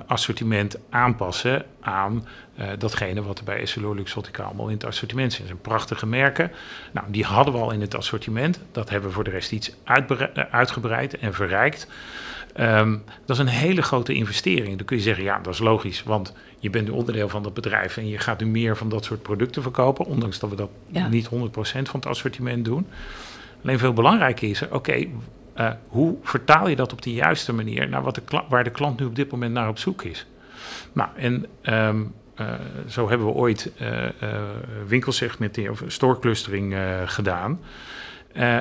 assortiment aanpassen aan uh, datgene wat er bij EssilorLuxottica allemaal in het assortiment zit. Dat zijn prachtige merken. Nou, die hadden we al in het assortiment. Dat hebben we voor de rest iets uitgebreid en verrijkt. Um, dat is een hele grote investering. Dan kun je zeggen, ja, dat is logisch, want je bent een onderdeel van dat bedrijf en je gaat nu meer van dat soort producten verkopen, ondanks dat we dat ja. niet 100% van het assortiment doen. Alleen veel belangrijker is, oké, okay, uh, hoe vertaal je dat op de juiste manier naar wat de waar de klant nu op dit moment naar op zoek is? Nou, en ehm, zo hebben we ooit winkelsegmentering of storeclustering gedaan.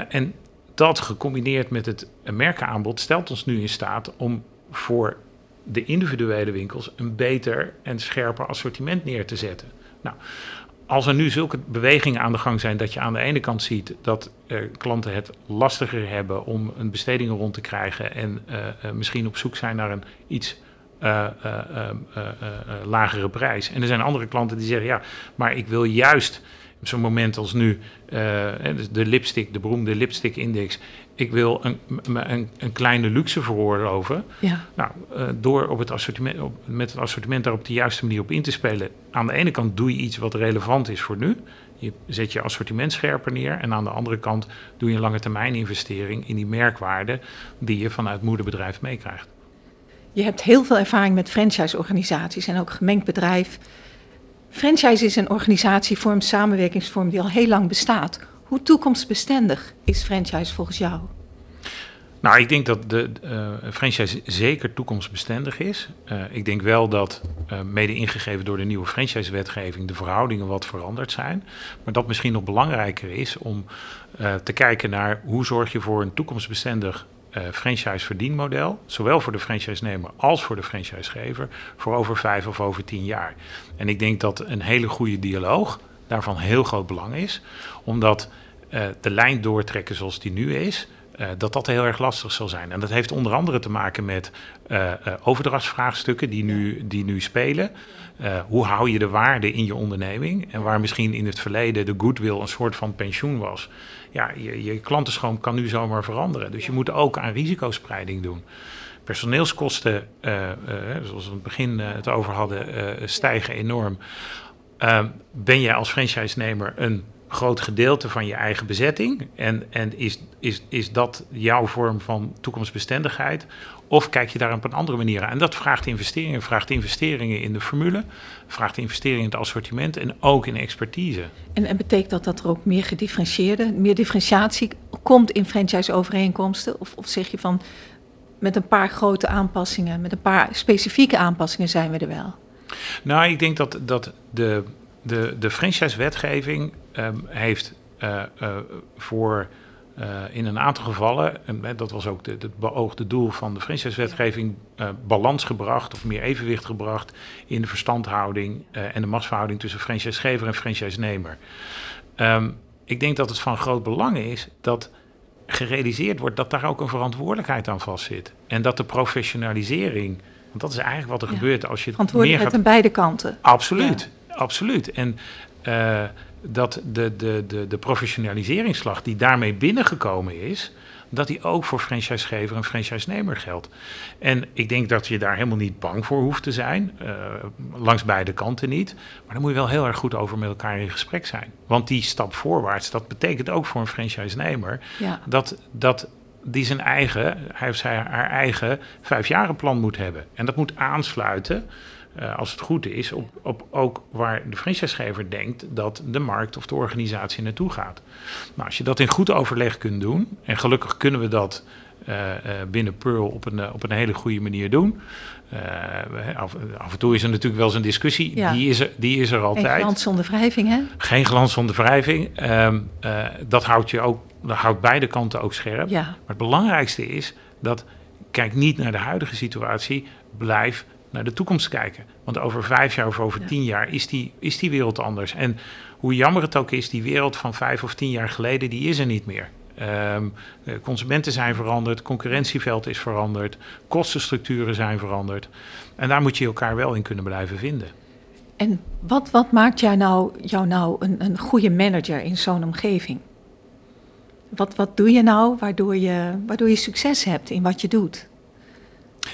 en dat gecombineerd met het merkenaanbod stelt ons nu in staat om voor de individuele winkels een beter en scherper assortiment neer te zetten. Nou, als er nu zulke bewegingen aan de gang zijn dat je aan de ene kant ziet dat klanten het lastiger hebben om een besteding rond te krijgen en misschien op zoek zijn naar een iets lagere prijs. En er zijn andere klanten die zeggen ja, maar ik wil juist op zo'n moment als nu, dus de lipstick, de beroemde lipstick index, ik wil een, een, een kleine luxe veroorloven. Ja. Nou, door op het assortiment, op, met het assortiment daar op de juiste manier op in te spelen. Aan de ene kant doe je iets wat relevant is voor nu. Je zet je assortiment scherper neer. En aan de andere kant doe je een lange termijn investering in die merkwaarde die je vanuit moederbedrijf meekrijgt. Je hebt heel veel ervaring met franchise-organisaties en ook gemengd bedrijf. Franchise is een organisatievorm, samenwerkingsvorm die al heel lang bestaat. Hoe toekomstbestendig is franchise volgens jou? Nou, ik denk dat de uh, franchise zeker toekomstbestendig is. Uh, ik denk wel dat, uh, mede ingegeven door de nieuwe franchise-wetgeving, de verhoudingen wat veranderd zijn. Maar dat misschien nog belangrijker is om te kijken naar hoe zorg je voor een toekomstbestendig franchise-verdienmodel. Zowel voor de franchise-nemer als voor de franchisegever. Voor over vijf of over tien jaar. En ik denk dat een hele goede dialoog daarvan heel groot belang is. Omdat uh, de lijn doortrekken zoals die nu is, uh, dat dat heel erg lastig zal zijn. En dat heeft onder andere te maken met uh, overdrachtsvraagstukken die nu, die nu spelen. hoe hou je de waarde in je onderneming? En waar misschien in het verleden de goodwill een soort van pensioen was. Ja, je, je klantenstroom kan nu zomaar veranderen. Dus je moet ook aan risicospreiding doen. Personeelskosten, zoals we in het begin het over hadden, stijgen enorm. Ehm, ben jij als franchise-nemer een groot gedeelte van je eigen bezetting? En, en is, is, is dat jouw vorm van toekomstbestendigheid? Of kijk je daar op een andere manier aan? En dat vraagt investeringen. Vraagt investeringen in de formule, vraagt investeringen in het assortiment en ook in expertise. En, en betekent dat dat er ook meer gedifferentieerde, meer differentiatie komt in franchise-overeenkomsten? Of, of zeg je van met een paar grote aanpassingen, met een paar specifieke aanpassingen zijn we er wel? Nou, ik denk dat, dat de, de, de franchise-wetgeving um, heeft uh, uh, voor uh, in een aantal gevallen, en dat was ook het beoogde doel van de franchise-wetgeving, balans gebracht of meer evenwicht gebracht in de verstandhouding en de machtsverhouding tussen franchisegever en franchise-nemer. Um, ik denk dat het van groot belang is dat gerealiseerd wordt dat daar ook een verantwoordelijkheid aan vastzit. En dat de professionalisering want dat is eigenlijk wat er gebeurt als je het meer gaat... aan beide kanten. Absoluut, absoluut. En uh, dat de, de, de, de professionaliseringsslag die daarmee binnengekomen is... dat die ook voor franchisegever en franchisenemer geldt. En ik denk dat je daar helemaal niet bang voor hoeft te zijn. Uh, langs beide kanten niet. Maar dan moet je wel heel erg goed over met elkaar in gesprek zijn. Want die stap voorwaarts, dat betekent ook voor een franchisenemer... Ja. dat, dat die zijn eigen, hij of zij haar eigen vijfjarenplan moet hebben. En dat moet aansluiten, uh, als het goed is, op, op ook waar de franchisegever denkt dat de markt of de organisatie naartoe gaat. Nou, als je dat in goed overleg kunt doen, en gelukkig kunnen we dat uh, uh, binnen Pearl op een, op een hele goede manier doen. Af, af, en toe is er natuurlijk wel eens een discussie, ja. die, is er, die is er altijd. Geen glans zonder wrijving, hè? Geen glans zonder wrijving. Um, dat houdt je ook dat houdt beide kanten ook scherp. Ja. Maar het belangrijkste is dat kijk niet naar de huidige situatie, blijf naar de toekomst kijken. Want over vijf jaar of over tien jaar is die, is die wereld anders. En hoe jammer het ook is, die wereld van vijf of tien jaar geleden, die is er niet meer. Um, consumenten zijn veranderd, concurrentieveld is veranderd, kostenstructuren zijn veranderd. En daar moet je elkaar wel in kunnen blijven vinden. En wat, wat maakt jij nou, jou nou een, een goede manager in zo'n omgeving? Wat, wat doe je nou waardoor je, waardoor je succes hebt in wat je doet?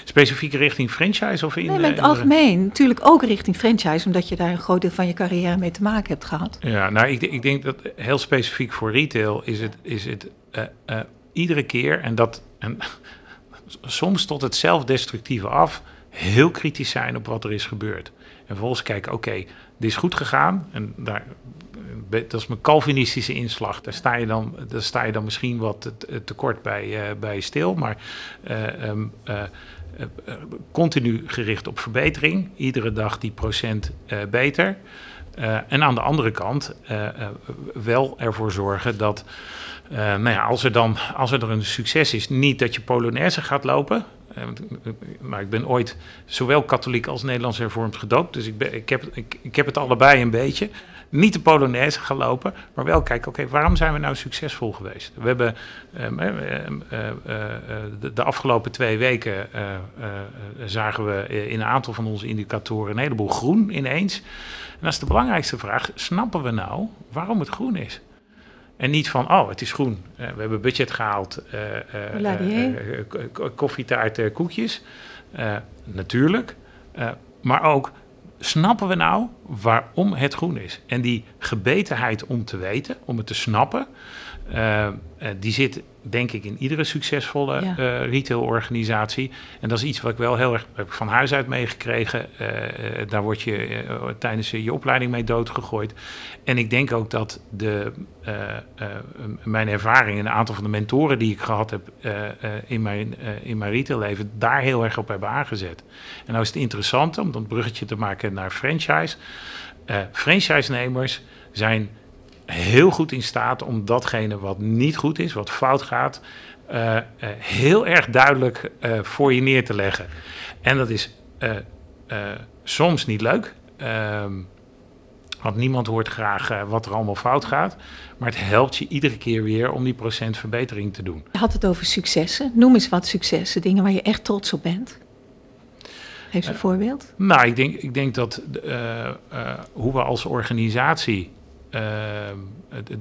Specifiek richting franchise of in... Nee, in het algemeen. Natuurlijk ook richting franchise, omdat je daar een groot deel van je carrière mee te maken hebt gehad. Ja, nou, ik, ik denk dat heel specifiek voor retail is het, is het uh, uh, iedere keer, en dat en, soms tot het zelfdestructieve af, heel kritisch zijn op wat er is gebeurd. En vervolgens kijken, oké, okay, dit is goed gegaan. En daar dat is mijn Calvinistische inslag. Daar sta je dan, daar sta je dan misschien wat tekort bij, uh, bij stil. Maar uh, um, uh, continu gericht op verbetering. Iedere dag die procent beter. en aan de andere kant wel ervoor zorgen dat nou ja, als, er dan, als er een succes is, niet dat je Polonaise gaat lopen. maar ik ben ooit zowel katholiek als Nederlands hervormd gedoopt. Dus ik, ben, ik, heb, ik, ik heb het allebei een beetje niet de Polonaise gaan lopen, maar wel kijken, oké, waarom zijn we nou succesvol geweest? We hebben ehm, ehm, eh, eh, de, de, afgelopen twee weken uh, zagen we in een aantal van onze indicatoren een heleboel groen ineens. En dat is de belangrijkste vraag, snappen we nou waarom het groen is? En niet van, oh, het is groen. we hebben budget gehaald. koffietaart, koekjes. natuurlijk. maar ook, snappen we nou waarom het groen is? En die gebetenheid om te weten, om het te snappen, uh, die zit denk ik in iedere succesvolle ja. uh, retailorganisatie. En dat is iets wat ik wel heel erg heb van huis uit meegekregen. Uh, daar word je tijdens je opleiding mee doodgegooid. En ik denk ook dat de, mijn ervaring en een aantal van de mentoren die ik gehad heb in, mijn, in mijn retailleven daar heel erg op hebben aangezet. En nou is het interessant om dat bruggetje te maken naar franchise. franchise-nemers zijn heel goed in staat om datgene wat niet goed is, wat fout gaat, uh, uh, heel erg duidelijk uh, voor je neer te leggen. En dat is soms niet leuk. Ehm, want niemand hoort graag wat er allemaal fout gaat. Maar het helpt je iedere keer weer om die procentverbetering te doen. Je had het over successen. Noem eens wat successen, dingen waar je echt trots op bent. Geef een voorbeeld. Nou, ik denk, ik denk dat hoe we als organisatie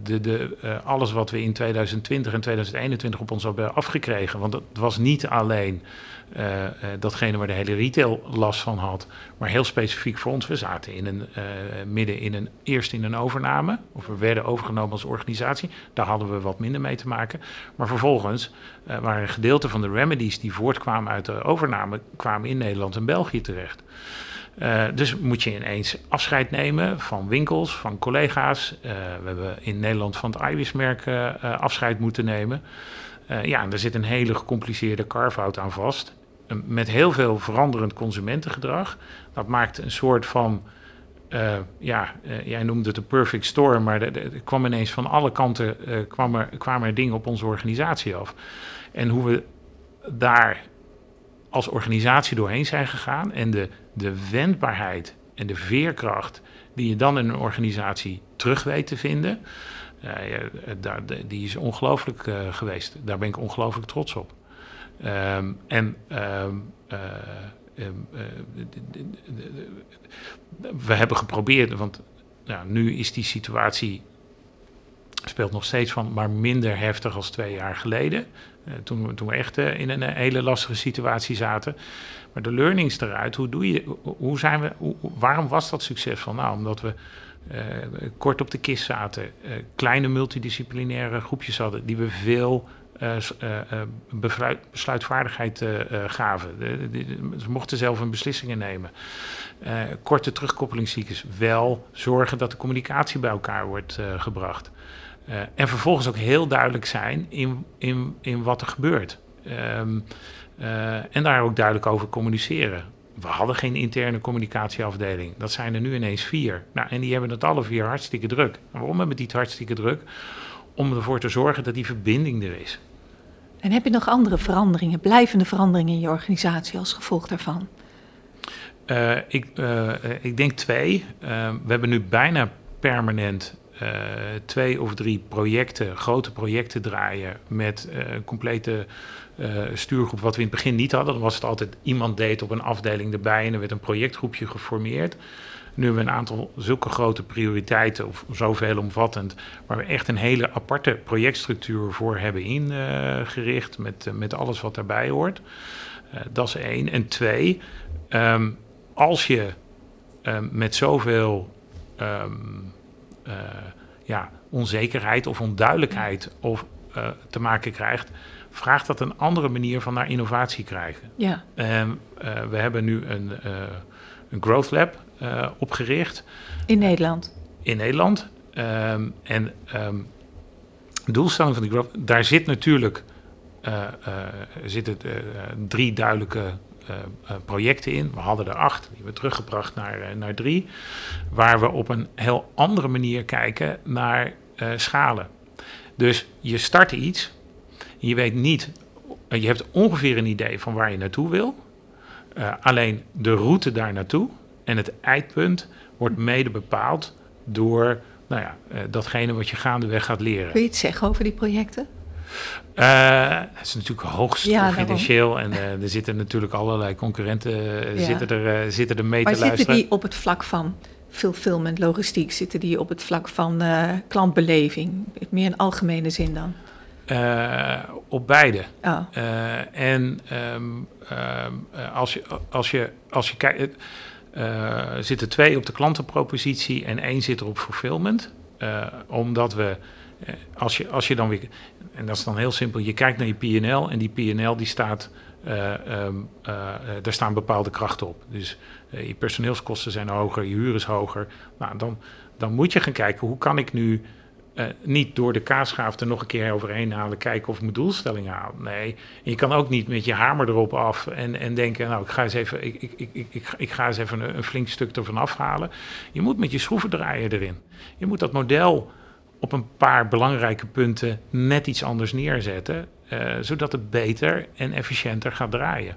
de, de, uh, alles wat we in 2020 en 2021 op ons hebben afgekregen. Want het was niet alleen uh, uh, datgene waar de hele retail last van had, maar heel specifiek voor ons. We zaten in een, midden in een, eerst in een overname, of we werden overgenomen als organisatie. Daar hadden we wat minder mee te maken. Maar vervolgens waren een gedeelte van de remedies die voortkwamen uit de overname, kwamen in Nederland en België terecht. Uh, dus moet je ineens afscheid nemen van winkels, van collega's. Uh, we hebben in Nederland van het Iwis-merk uh, afscheid moeten nemen. ja, en daar zit een hele gecompliceerde carve-out aan vast. met heel veel veranderend consumentengedrag. Dat maakt een soort van... ja, jij noemde het een perfect storm, maar er, kwam ineens van alle kanten kwam er, kwamen er dingen op onze organisatie af. En hoe we daar als organisatie doorheen zijn gegaan en de de wendbaarheid en de veerkracht die je dan in een organisatie terug weet te vinden, uh, die is ongelooflijk uh, geweest. Daar ben ik ongelooflijk trots op. En we hebben geprobeerd, want nu is die situatie speelt nog steeds van, maar minder heftig als twee jaar geleden. toen, we, toen we echt in een hele lastige situatie zaten. Maar de learnings eruit, hoe doe je, hoe zijn we, hoe, waarom was dat succesvol? Nou, omdat we kort op de kist zaten, kleine multidisciplinaire groepjes hadden, die we veel besluitvaardigheid gaven. De, ze mochten zelf een beslissingen nemen. korte terugkoppelingsziektes, wel zorgen dat de communicatie bij elkaar wordt gebracht. En vervolgens ook heel duidelijk zijn in, in, in wat er gebeurt. Um, uh, en daar ook duidelijk over communiceren. We hadden geen interne communicatieafdeling. Dat zijn er nu ineens vier. Nou, en die hebben het alle vier hartstikke druk. En waarom hebben die het hartstikke druk? Om ervoor te zorgen dat die verbinding er is. En heb je nog andere veranderingen, blijvende veranderingen in je organisatie als gevolg daarvan? Uh, ik, ik denk twee. we hebben nu bijna permanent twee of drie projecten, grote projecten draaien met complete uh, stuurgroep, wat we in het begin niet hadden. Dan was het altijd iemand deed op een afdeling erbij en er werd een projectgroepje geformeerd. Nu hebben we een aantal zulke grote prioriteiten, of zoveel omvattend, waar we echt een hele aparte projectstructuur voor hebben ingericht, met, met alles wat daarbij hoort. Dat is één. En twee, um, als je um, met zoveel um, uh, ja, onzekerheid of onduidelijkheid of, te maken krijgt, vraagt dat een andere manier van naar innovatie krijgen. Ja. Um, uh, we hebben nu een, uh, een Growth Lab uh, opgericht. In Nederland? In Nederland. Um, en um, de doelstelling van die Growth... Daar zit natuurlijk zitten, drie duidelijke projecten in. We hadden er acht, die we teruggebracht naar, naar drie. Waar we op een heel andere manier kijken naar schalen. Dus je start iets, je weet niet, je hebt ongeveer een idee van waar je naartoe wil. alleen de route daar naartoe en het eindpunt wordt mede bepaald door nou ja, datgene wat je gaandeweg gaat leren. Kun je iets zeggen over die projecten? Uh, het is natuurlijk hoogst ja, confidentieel en uh, er zitten natuurlijk allerlei concurrenten ja. zitten, er, zitten er mee maar te luisteren. Maar zitten die op het vlak van fulfillment, logistiek, zitten die op het vlak van klantbeleving? In een algemene zin dan? op beide. Oh. en um, um, als, je, als, je, als je kijkt uh, zitten twee op de klantenpropositie en één zit er op fulfillment. Omdat we, als, je, als je dan weer, en dat is dan heel simpel, je kijkt naar je PNL en die PNL die staat, um, daar staan bepaalde krachten op. Dus je personeelskosten zijn hoger, je huur is hoger. Nou, dan, dan moet je gaan kijken, hoe kan ik nu niet door de kaasschaaf er nog een keer overheen halen, kijken of ik mijn doelstelling haal. Nee, je kan ook niet met je hamer erop af en, en denken, nou, ik ga eens even, ik, ik, ik, ik, ik ga eens even een, een flink stuk ervan afhalen. Je moet met je schroevendraaier erin. Je moet dat model op een paar belangrijke punten net iets anders neerzetten, uh, zodat het beter en efficiënter gaat draaien.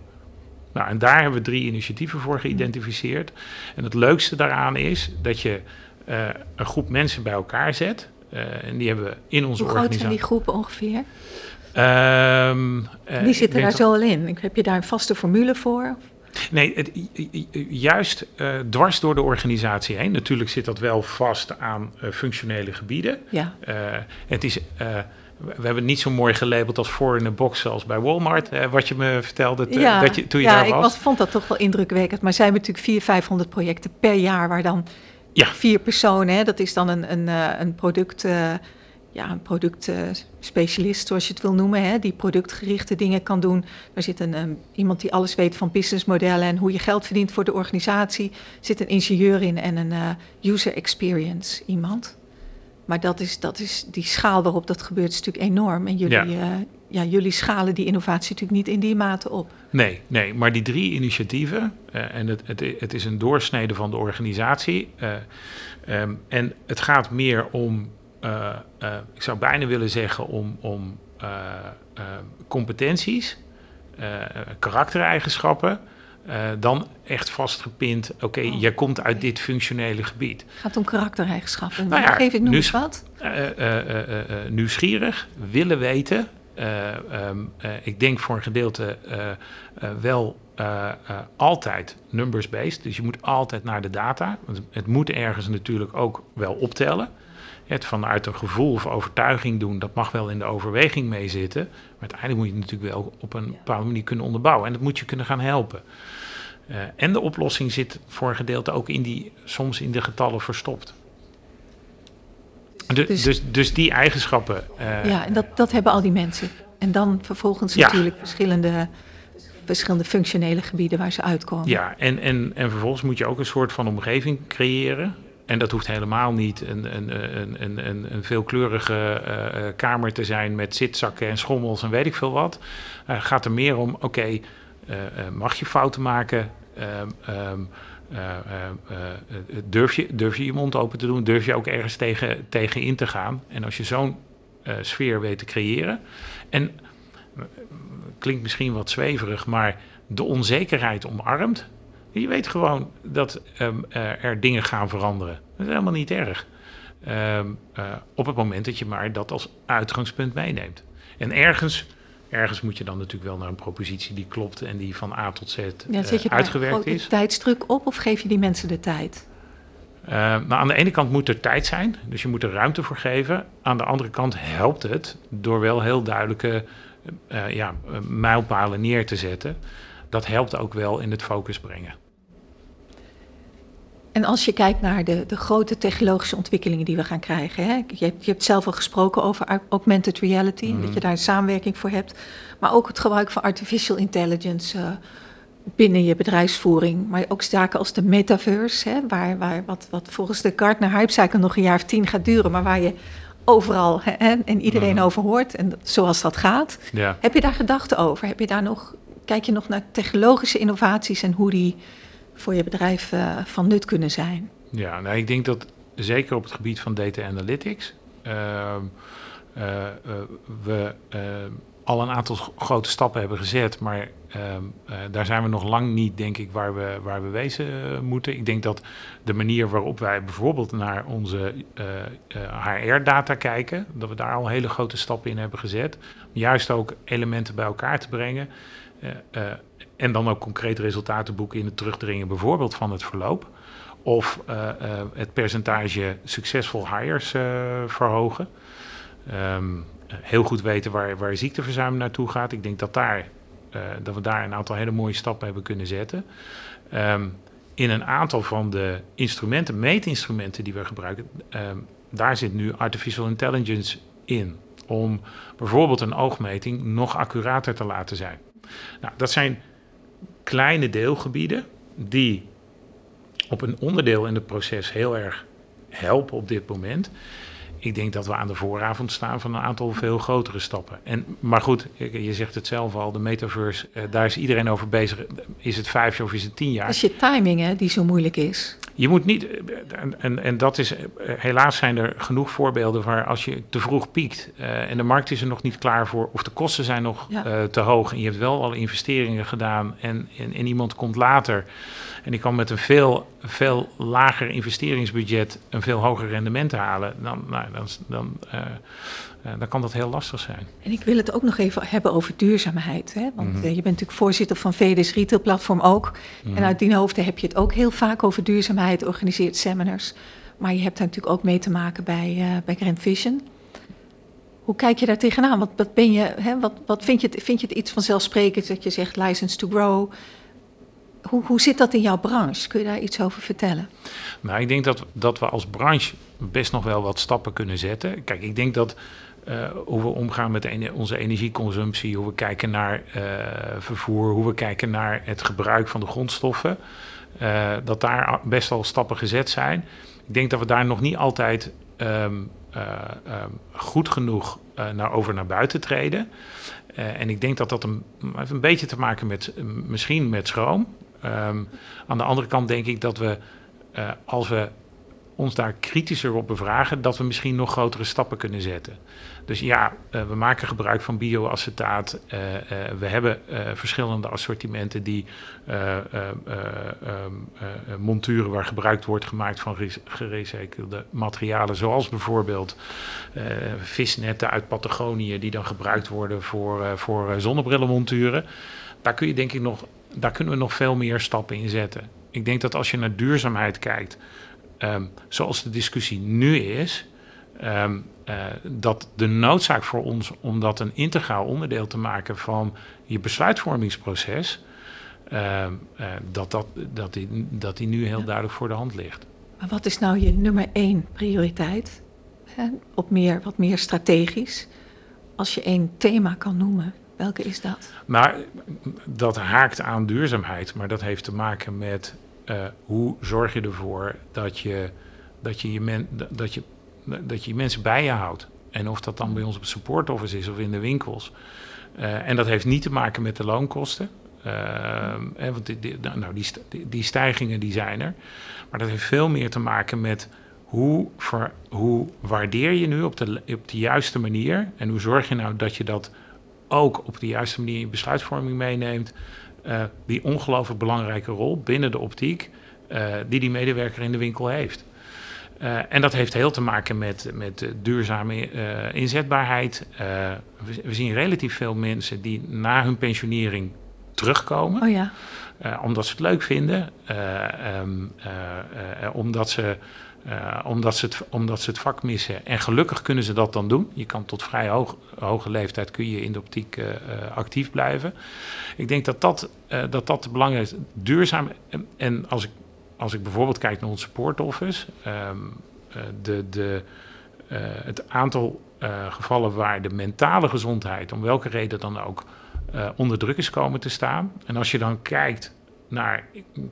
Nou, en daar hebben we drie initiatieven voor geïdentificeerd. En het leukste daaraan is dat je uh, een groep mensen bij elkaar zet uh, en die hebben we in onze Hoe organisatie. Hoe groot zijn die groepen ongeveer? Um, uh, die zitten daar zo al in. Heb je daar een vaste formule voor? Nee, het, juist uh, dwars door de organisatie heen. Natuurlijk zit dat wel vast aan functionele gebieden. Ja. het is we hebben het niet zo mooi gelabeld als voor in een box zoals bij Walmart. Eh, wat je me vertelde ja, dat je, toen je ja, daar was. Ja, ik vond dat toch wel indrukwekkend. Maar zijn we natuurlijk 400, 500 projecten per jaar... waar dan ja. vier personen. Hè? Dat is dan een, een, eh, een product. Ja, een productspecialist, zoals je het wil noemen, hè, die productgerichte dingen kan doen. Er zit een, um, iemand die alles weet van businessmodellen en hoe je geld verdient voor de organisatie. Er zit een ingenieur in en een uh, user experience iemand. Maar dat is, dat is die schaal waarop dat gebeurt, is natuurlijk enorm. En jullie, ja. ja, jullie schalen die innovatie natuurlijk niet in die mate op. Nee, nee, maar die drie initiatieven, uh, en het, het, het, is een doorsnede van de organisatie. Um, en het gaat meer om, uh, ik zou bijna willen zeggen, om, om competenties, karaktereigenschappen. dan echt vastgepind, oké, okay, oh, jij komt uit dit functionele gebied. Het gaat om karaktereigenschappen. Nou ja, Geef ik nu eens wat. nieuwsgierig, willen weten, um, uh, ik denk voor een gedeelte uh, wel altijd numbers-based. Dus je moet altijd naar de data. Want het moet ergens natuurlijk ook wel optellen. Het vanuit een gevoel of overtuiging doen, dat mag wel in de overweging meezitten. Maar uiteindelijk moet je het natuurlijk wel op een bepaalde manier kunnen onderbouwen. En dat moet je kunnen gaan helpen. en de oplossing zit voor een gedeelte ook in die, soms in de getallen verstopt. Dus, dus, dus, die eigenschappen. Uh, ja, en dat, dat hebben al die mensen. En dan vervolgens ja. natuurlijk verschillende, verschillende functionele gebieden waar ze uitkomen. Ja, en, en, en vervolgens moet je ook een soort van omgeving creëren. En dat hoeft helemaal niet een, een, een, een, een veelkleurige uh, kamer te zijn met zitzakken en schommels en weet ik veel wat. Uh, gaat er meer om, oké, mag je fouten maken? Uh, uh, durf, je, durf je je mond open te doen? Durf je ook ergens tegen, tegen in te gaan? En als je zo'n sfeer weet te creëren. En klinkt misschien wat zweverig, maar de onzekerheid omarmt. Je weet gewoon dat um, er dingen gaan veranderen. Dat is helemaal niet erg. Um, op het moment dat je maar dat als uitgangspunt meeneemt. En ergens ergens moet je dan natuurlijk wel naar een propositie die klopt en die van A tot Z ja, zet je uh, uitgewerkt is. tijdsdruk op of geef je die mensen de tijd? Uh, nou, aan de ene kant moet er tijd zijn, dus je moet er ruimte voor geven. Aan de andere kant helpt het door wel heel duidelijke ja, mijlpalen neer te zetten. Dat helpt ook wel in het focus brengen. En als je kijkt naar de, de grote technologische ontwikkelingen die we gaan krijgen. Hè? Je, hebt, je hebt zelf al gesproken over augmented reality, mm. dat je daar een samenwerking voor hebt. Maar ook het gebruik van artificial intelligence uh, binnen je bedrijfsvoering. Maar ook zaken als de metaverse, hè? Waar, waar, wat, wat volgens de Gartner Hype Cycle nog een jaar of tien gaat duren. Maar waar je overal hè, en iedereen mm. over hoort en zoals dat gaat. Heb je daar gedachten over? Heb je daar nog kijk je nog naar technologische innovaties en hoe die voor je bedrijf uh, van nut kunnen zijn? Ja, nou, ik denk dat zeker op het gebied van data analytics uh, we al een aantal grote stappen hebben gezet, maar ehm, daar zijn we nog lang niet, denk ik, waar we, waar we wezen moeten. Ik denk dat de manier waarop wij bijvoorbeeld naar onze HR-data kijken, dat we daar al hele grote stappen in hebben gezet. Juist ook elementen bij elkaar te brengen. En dan ook concrete resultaten boeken in het terugdringen, bijvoorbeeld van het verloop of uh, uh, het percentage succesvol hires uh, verhogen. Um, heel goed weten waar, waar ziekteverzuim naartoe gaat. Ik denk dat, daar, dat we daar een aantal hele mooie stappen hebben kunnen zetten. Um, in een aantal van de instrumenten, meetinstrumenten die we gebruiken, um, daar zit nu artificial intelligence in. Om bijvoorbeeld een oogmeting nog accurater te laten zijn. Nou, dat zijn kleine deelgebieden die op een onderdeel in het proces heel erg helpen op dit moment. Ik denk dat we aan de vooravond staan van een aantal veel grotere stappen. En, maar goed, je zegt het zelf al, de metaverse, eh, daar is iedereen over bezig. Is het vijf jaar of is het tien jaar? Dat is je timing hè, die zo moeilijk is. Je moet niet, en, en, en dat is, helaas zijn er genoeg voorbeelden waar als je te vroeg piekt uh, en de markt is er nog niet klaar voor, of de kosten zijn nog ja. uh, te hoog en je hebt wel al investeringen gedaan en, en, en iemand komt later en die kan met een veel, veel lager investeringsbudget een veel hoger rendement halen, dan, nou, dan, dan, uh, uh, dan kan dat heel lastig zijn. En ik wil het ook nog even hebben over duurzaamheid. Hè? Want mm -hmm. uh, je bent natuurlijk voorzitter van VDS Retail Platform ook. Mm -hmm. En uit die hoofden heb je het ook heel vaak over duurzaamheid, organiseert seminars. Maar je hebt daar natuurlijk ook mee te maken bij, bij Grand Vision. Hoe kijk je daar tegenaan? Wat, wat, ben je, hè, wat, wat vind, je het, vind je het iets vanzelfsprekend dat je zegt license to grow? Hoe, hoe zit dat in jouw branche? Kun je daar iets over vertellen? Nou, ik denk dat, dat we als branche best nog wel wat stappen kunnen zetten. Kijk, ik denk dat uh, hoe we omgaan met onze energieconsumptie, hoe we kijken naar uh, vervoer, hoe we kijken naar het gebruik van de grondstoffen, uh, dat daar best al stappen gezet zijn. Ik denk dat we daar nog niet altijd um, um, goed genoeg naar over naar buiten treden. en ik denk dat dat een, een beetje te maken met misschien met schroom. Um, aan de andere kant denk ik dat we, uh, als we ons daar kritischer op bevragen, dat we misschien nog grotere stappen kunnen zetten. Dus ja, uh, we maken gebruik van bioacetaat. Uh, we hebben verschillende assortimenten die monturen waar gebruik wordt gemaakt van gerecyclede materialen, zoals bijvoorbeeld visnetten uit Patagonië, die dan gebruikt worden voor, voor zonnebrillenmonturen. Daar kun je denk ik nog daar kunnen we nog veel meer stappen in zetten. Ik denk dat als je naar duurzaamheid kijkt, um, zoals de discussie nu is, um, uh, dat de noodzaak voor ons om dat een integraal onderdeel te maken van je besluitvormingsproces, uh, uh, dat, dat, dat, die, dat die nu heel ja. duidelijk voor de hand ligt. Maar wat is nou je nummer één prioriteit? Hè? Op meer, wat meer strategisch. Als je één thema kan noemen, Welke is dat? Nou, dat haakt aan duurzaamheid, maar dat heeft te maken met uh, hoe zorg je ervoor dat je, dat, je dat, je, dat je mensen bij je houdt. En of dat dan bij ons op het support office is of in de winkels. Uh, en dat heeft niet te maken met de loonkosten. Uh, want die, die, nou, die, die stijgingen die zijn er. Maar dat heeft veel meer te maken met hoe, ver, hoe waardeer je nu op de, op de juiste manier. En hoe zorg je nou dat je dat ook op de juiste manier je besluitvorming meeneemt. Uh, die ongelooflijk belangrijke rol binnen de optiek uh, die die medewerker in de winkel heeft. Uh, en dat heeft heel te maken met, met duurzame inzetbaarheid. We, we, zien relatief veel mensen die na hun pensionering terugkomen. Oh ja. omdat ze het leuk vinden, um, omdat ze uh, omdat, ze het, omdat ze het vak missen. En gelukkig kunnen ze dat dan doen. Je kan tot vrij hoge leeftijd kun je in de optiek uh, actief blijven. Ik denk dat dat, uh, dat, dat belangrijk is. Duurzaam. En, als, ik, als ik bijvoorbeeld kijk naar ons support office. Um, de, de, het aantal gevallen waar de mentale gezondheid, om welke reden dan ook, onder druk is komen te staan. En als je dan kijkt naar,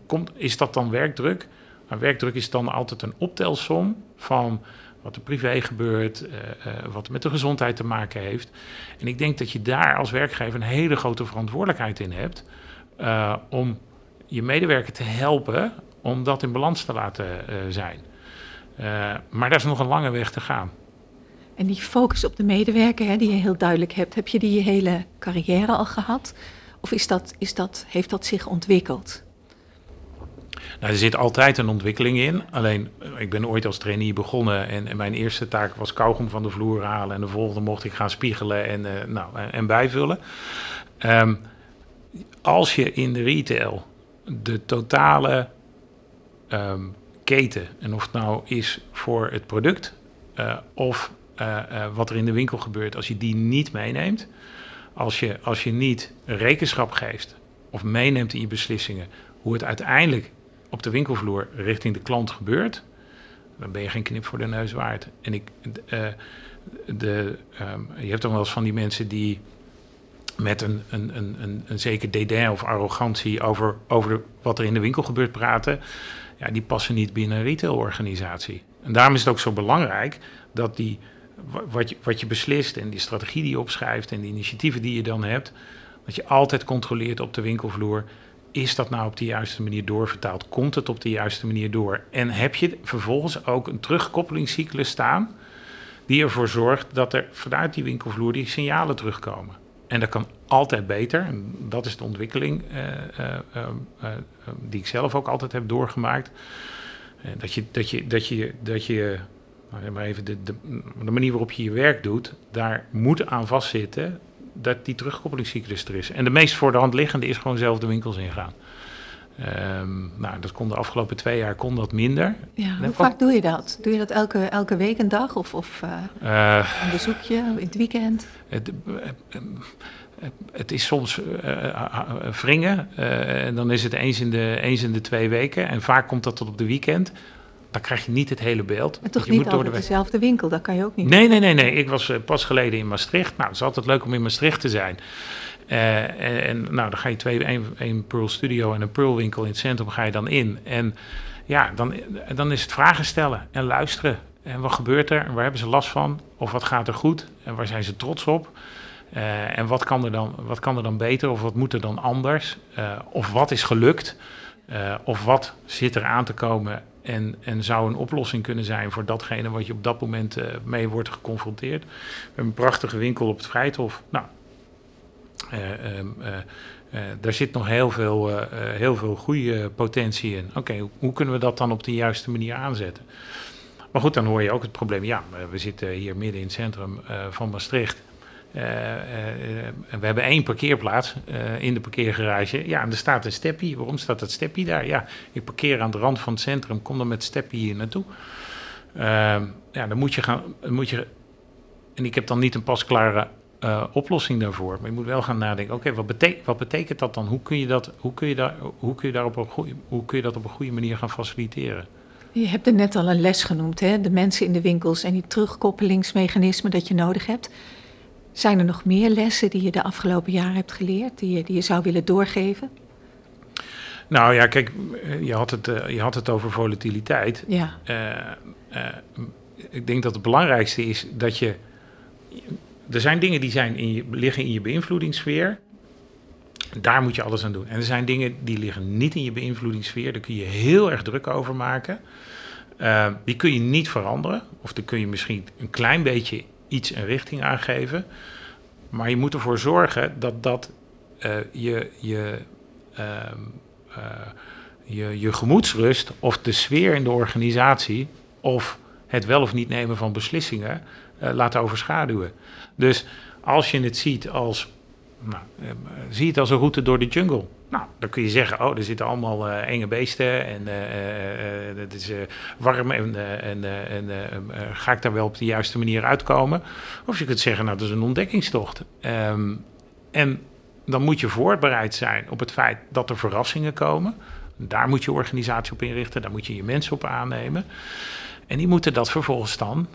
komt, is dat dan werkdruk? Maar werkdruk is dan altijd een optelsom van wat er privé gebeurt, wat er met de gezondheid te maken heeft. En ik denk dat je daar als werkgever een hele grote verantwoordelijkheid in hebt om je medewerker te helpen om dat in balans te laten zijn. maar daar is nog een lange weg te gaan. En die focus op de medewerker, hè, die je heel duidelijk hebt, heb je die je hele carrière al gehad? Of is dat, is dat, heeft dat zich ontwikkeld? Nou, er zit altijd een ontwikkeling in. Alleen, ik ben ooit als trainee begonnen en, en mijn eerste taak was kauwgom van de vloer halen. En de volgende mocht ik gaan spiegelen en, uh, nou, en bijvullen. Um, als je in de retail de totale um, keten, en of het nou is voor het product uh, of wat er in de winkel gebeurt, als je die niet meeneemt, als je, als je niet rekenschap geeft of meeneemt in je beslissingen hoe het uiteindelijk op de winkelvloer richting de klant gebeurt, dan ben je geen knip voor de neus waard. En ik, uh, de, um, je hebt dan wel eens van die mensen die met een, een, een, een, een zeker dédain of arrogantie over, over wat er in de winkel gebeurt praten, ja, die passen niet binnen een retailorganisatie. En daarom is het ook zo belangrijk dat die wat je, wat je beslist en die strategie die je opschrijft en de initiatieven die je dan hebt, dat je altijd controleert op de winkelvloer. Is dat nou op de juiste manier doorvertaald? Komt het op de juiste manier door? En heb je vervolgens ook een terugkoppelingscyclus staan die ervoor zorgt dat er vanuit die winkelvloer die signalen terugkomen? En dat kan altijd beter. Dat is de ontwikkeling uh, uh, uh, die ik zelf ook altijd heb doorgemaakt. dat, je, dat, je, dat, je, dat je nou, maar even de, de, de, manier waarop je je werk doet, daar moet aan vastzitten dat die terugkoppelingscyclus er is. En de meest voor de hand liggende is gewoon zelf de winkels ingaan. Um, nou, dat kon de afgelopen twee jaar kon dat minder. Ja, hoe vaak doe je dat? Doe je dat elke, elke week een dag of, of uh, uh, een bezoekje in het weekend? Het, het is soms uh, wringen. en dan is het eens in, de, eens in de twee weken. En vaak komt dat tot op de weekend dan krijg je niet het hele beeld. En toch niet moet de dezelfde winkel, dat kan je ook niet Nee, nee, nee, nee. Ik was uh, pas geleden in Maastricht. Nou, het is altijd leuk om in Maastricht te zijn. Uh, en, en, nou, dan ga je twee, één Pearl Studio en een Pearl winkel in het centrum ga je dan in. En ja, dan, dan is het vragen stellen en luisteren. En wat gebeurt er? En waar hebben ze last van? Of wat gaat er goed? En waar zijn ze trots op? Uh, en wat kan, er dan, wat kan er dan beter? Of wat moet er dan anders? of wat is gelukt? of wat zit er aan te komen en, en zou een oplossing kunnen zijn voor datgene wat je op dat moment uh, mee wordt geconfronteerd. We hebben een prachtige winkel op het Vrijthof. Nou, uh, um, daar zit nog heel veel, heel veel goede potentie in. Oké, hoe, hoe, kunnen we dat dan op de juiste manier aanzetten? Maar goed, dan hoor je ook het probleem. Ja, we zitten hier midden in het centrum van Maastricht. Uh, uh, we hebben één parkeerplaats in de parkeergarage. Ja, en er staat een steppie. Waarom staat dat steppie daar? Ja, ik parkeer aan de rand van het centrum, kom dan met steppie hier naartoe. Ehm, ja, dan moet je gaan. Moet je, en ik heb dan niet een pasklare oplossing daarvoor. Maar je moet wel gaan nadenken. Oké, wat, wat betekent dat dan? Hoe kun je dat, hoe kun je daar, hoe kun je een goede, hoe kun je dat op een goede manier gaan faciliteren? Je hebt er net al een les genoemd, hè? de mensen in de winkels en die terugkoppelingsmechanismen dat je nodig hebt. Zijn er nog meer lessen die je de afgelopen jaren hebt geleerd, die je, die je zou willen doorgeven? Nou ja, kijk, je had het, uh, je had het over volatiliteit. Ja. Uh, uh, ik denk dat het belangrijkste is dat je. Er zijn dingen die zijn in je, liggen in je beïnvloedingssfeer. Daar moet je alles aan doen. En er zijn dingen die liggen niet in je beïnvloedingssfeer. Daar kun je heel erg druk over maken. die kun je niet veranderen. Of daar kun je misschien een klein beetje iets een richting aangeven. Maar je moet ervoor zorgen dat dat uh, je, je, uh, uh, je, je gemoedsrust of de sfeer in de organisatie of het wel of niet nemen van beslissingen laat overschaduwen. Dus als je het ziet als, nou, zie het als een route door de jungle. Nou, dan kun je zeggen, oh, er zitten allemaal uh, enge beesten en uh, uh, het is warm en, en, en ga ik daar wel op de juiste manier uitkomen? Of je kunt zeggen, nou, dat is een ontdekkingstocht. Um, en dan moet je voorbereid zijn op het feit dat er verrassingen komen. Daar moet je organisatie op inrichten, daar moet je je mensen op aannemen. En die moeten dat vervolgens dan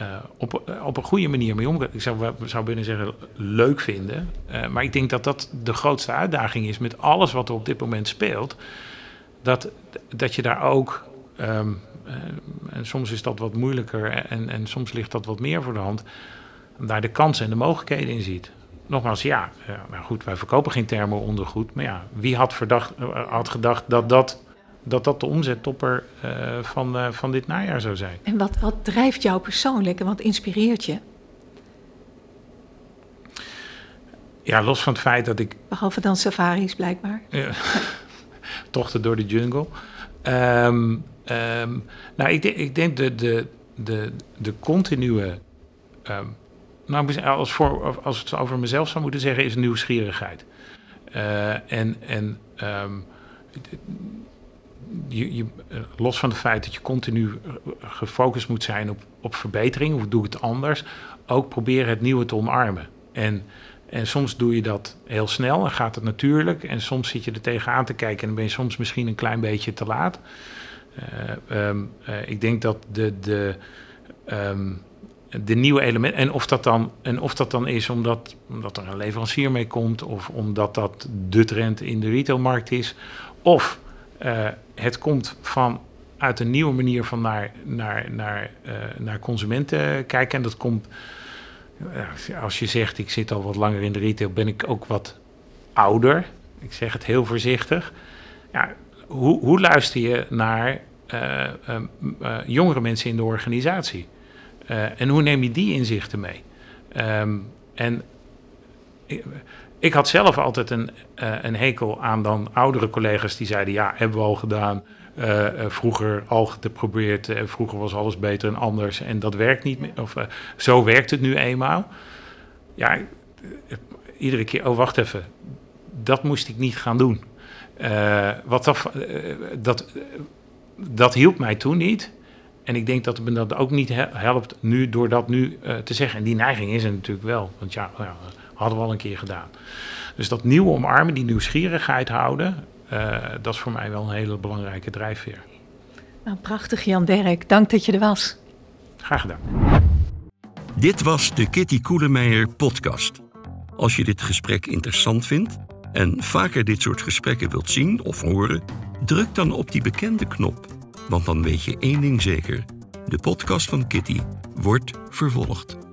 uh, op, uh, op een goede manier mee omgaan. Ik zou, zou binnen zeggen leuk vinden. Uh, maar ik denk dat dat de grootste uitdaging is met alles wat er op dit moment speelt. Dat, dat je daar ook um, en soms is dat wat moeilijker en, en soms ligt dat wat meer voor de hand, daar de kansen en de mogelijkheden in ziet. Nogmaals, ja, maar goed, wij verkopen geen thermo-ondergoed. Maar ja, wie had, verdacht, had gedacht dat dat, dat, dat de omzettopper uh, van, uh, van dit najaar zou zijn? En wat, wat drijft jou persoonlijk en wat inspireert je? Ja, los van het feit dat ik. Behalve dan safaris, blijkbaar. Ja, tochten door de jungle. Um, um, nou, ik, denk, ik denk de, de, de, de continue. Um, nou, als, voor, als het over mezelf zou moeten zeggen, is nieuwsgierigheid. Uh, en en je, je, los van het feit dat je continu gefocust moet zijn op, op verbetering, of doe het anders, ook proberen het nieuwe te omarmen. En en soms doe je dat heel snel en gaat het natuurlijk. En soms zit je er tegenaan te kijken en dan ben je soms misschien een klein beetje te laat. Um, uh, ik denk dat de, de, um, de nieuwe elementen. En of dat dan, en of dat dan is omdat, omdat er een leverancier mee komt, of omdat dat de trend in de retailmarkt is. Of uh, het komt van uit een nieuwe manier van naar, naar, naar, naar consumenten kijken. En dat komt als je zegt, ik zit al wat langer in de retail, ben ik ook wat ouder. Ik zeg het heel voorzichtig. Ja, hoe, hoe luister je naar jongere mensen in de organisatie? en hoe neem je die inzichten mee? Um, en ik, had zelf altijd een, een hekel aan dan oudere collega's die zeiden: Ja, hebben we al gedaan. Uh, vroeger al geprobeerd, vroeger was alles beter en anders en dat werkt niet meer. Of zo werkt het nu eenmaal. Ja, iedere keer, oh wacht even, dat moest ik niet gaan doen. wat dat, dat, dat hielp mij toen niet. En ik denk dat het me dat ook niet helpt nu door dat nu te zeggen. En die neiging is er natuurlijk wel, want ja, ja, hadden we al een keer gedaan. Dus dat nieuwe omarmen, die nieuwsgierigheid houden, uh, dat is voor mij wel een hele belangrijke drijfveer. Nou, prachtig Jan Dirk, dank dat je er was. Graag gedaan. Dit was de Kitty Koelemeijer podcast. Als je dit gesprek interessant vindt en vaker dit soort gesprekken wilt zien of horen, druk dan op die bekende knop. Want dan weet je één ding zeker: de podcast van Kitty wordt vervolgd.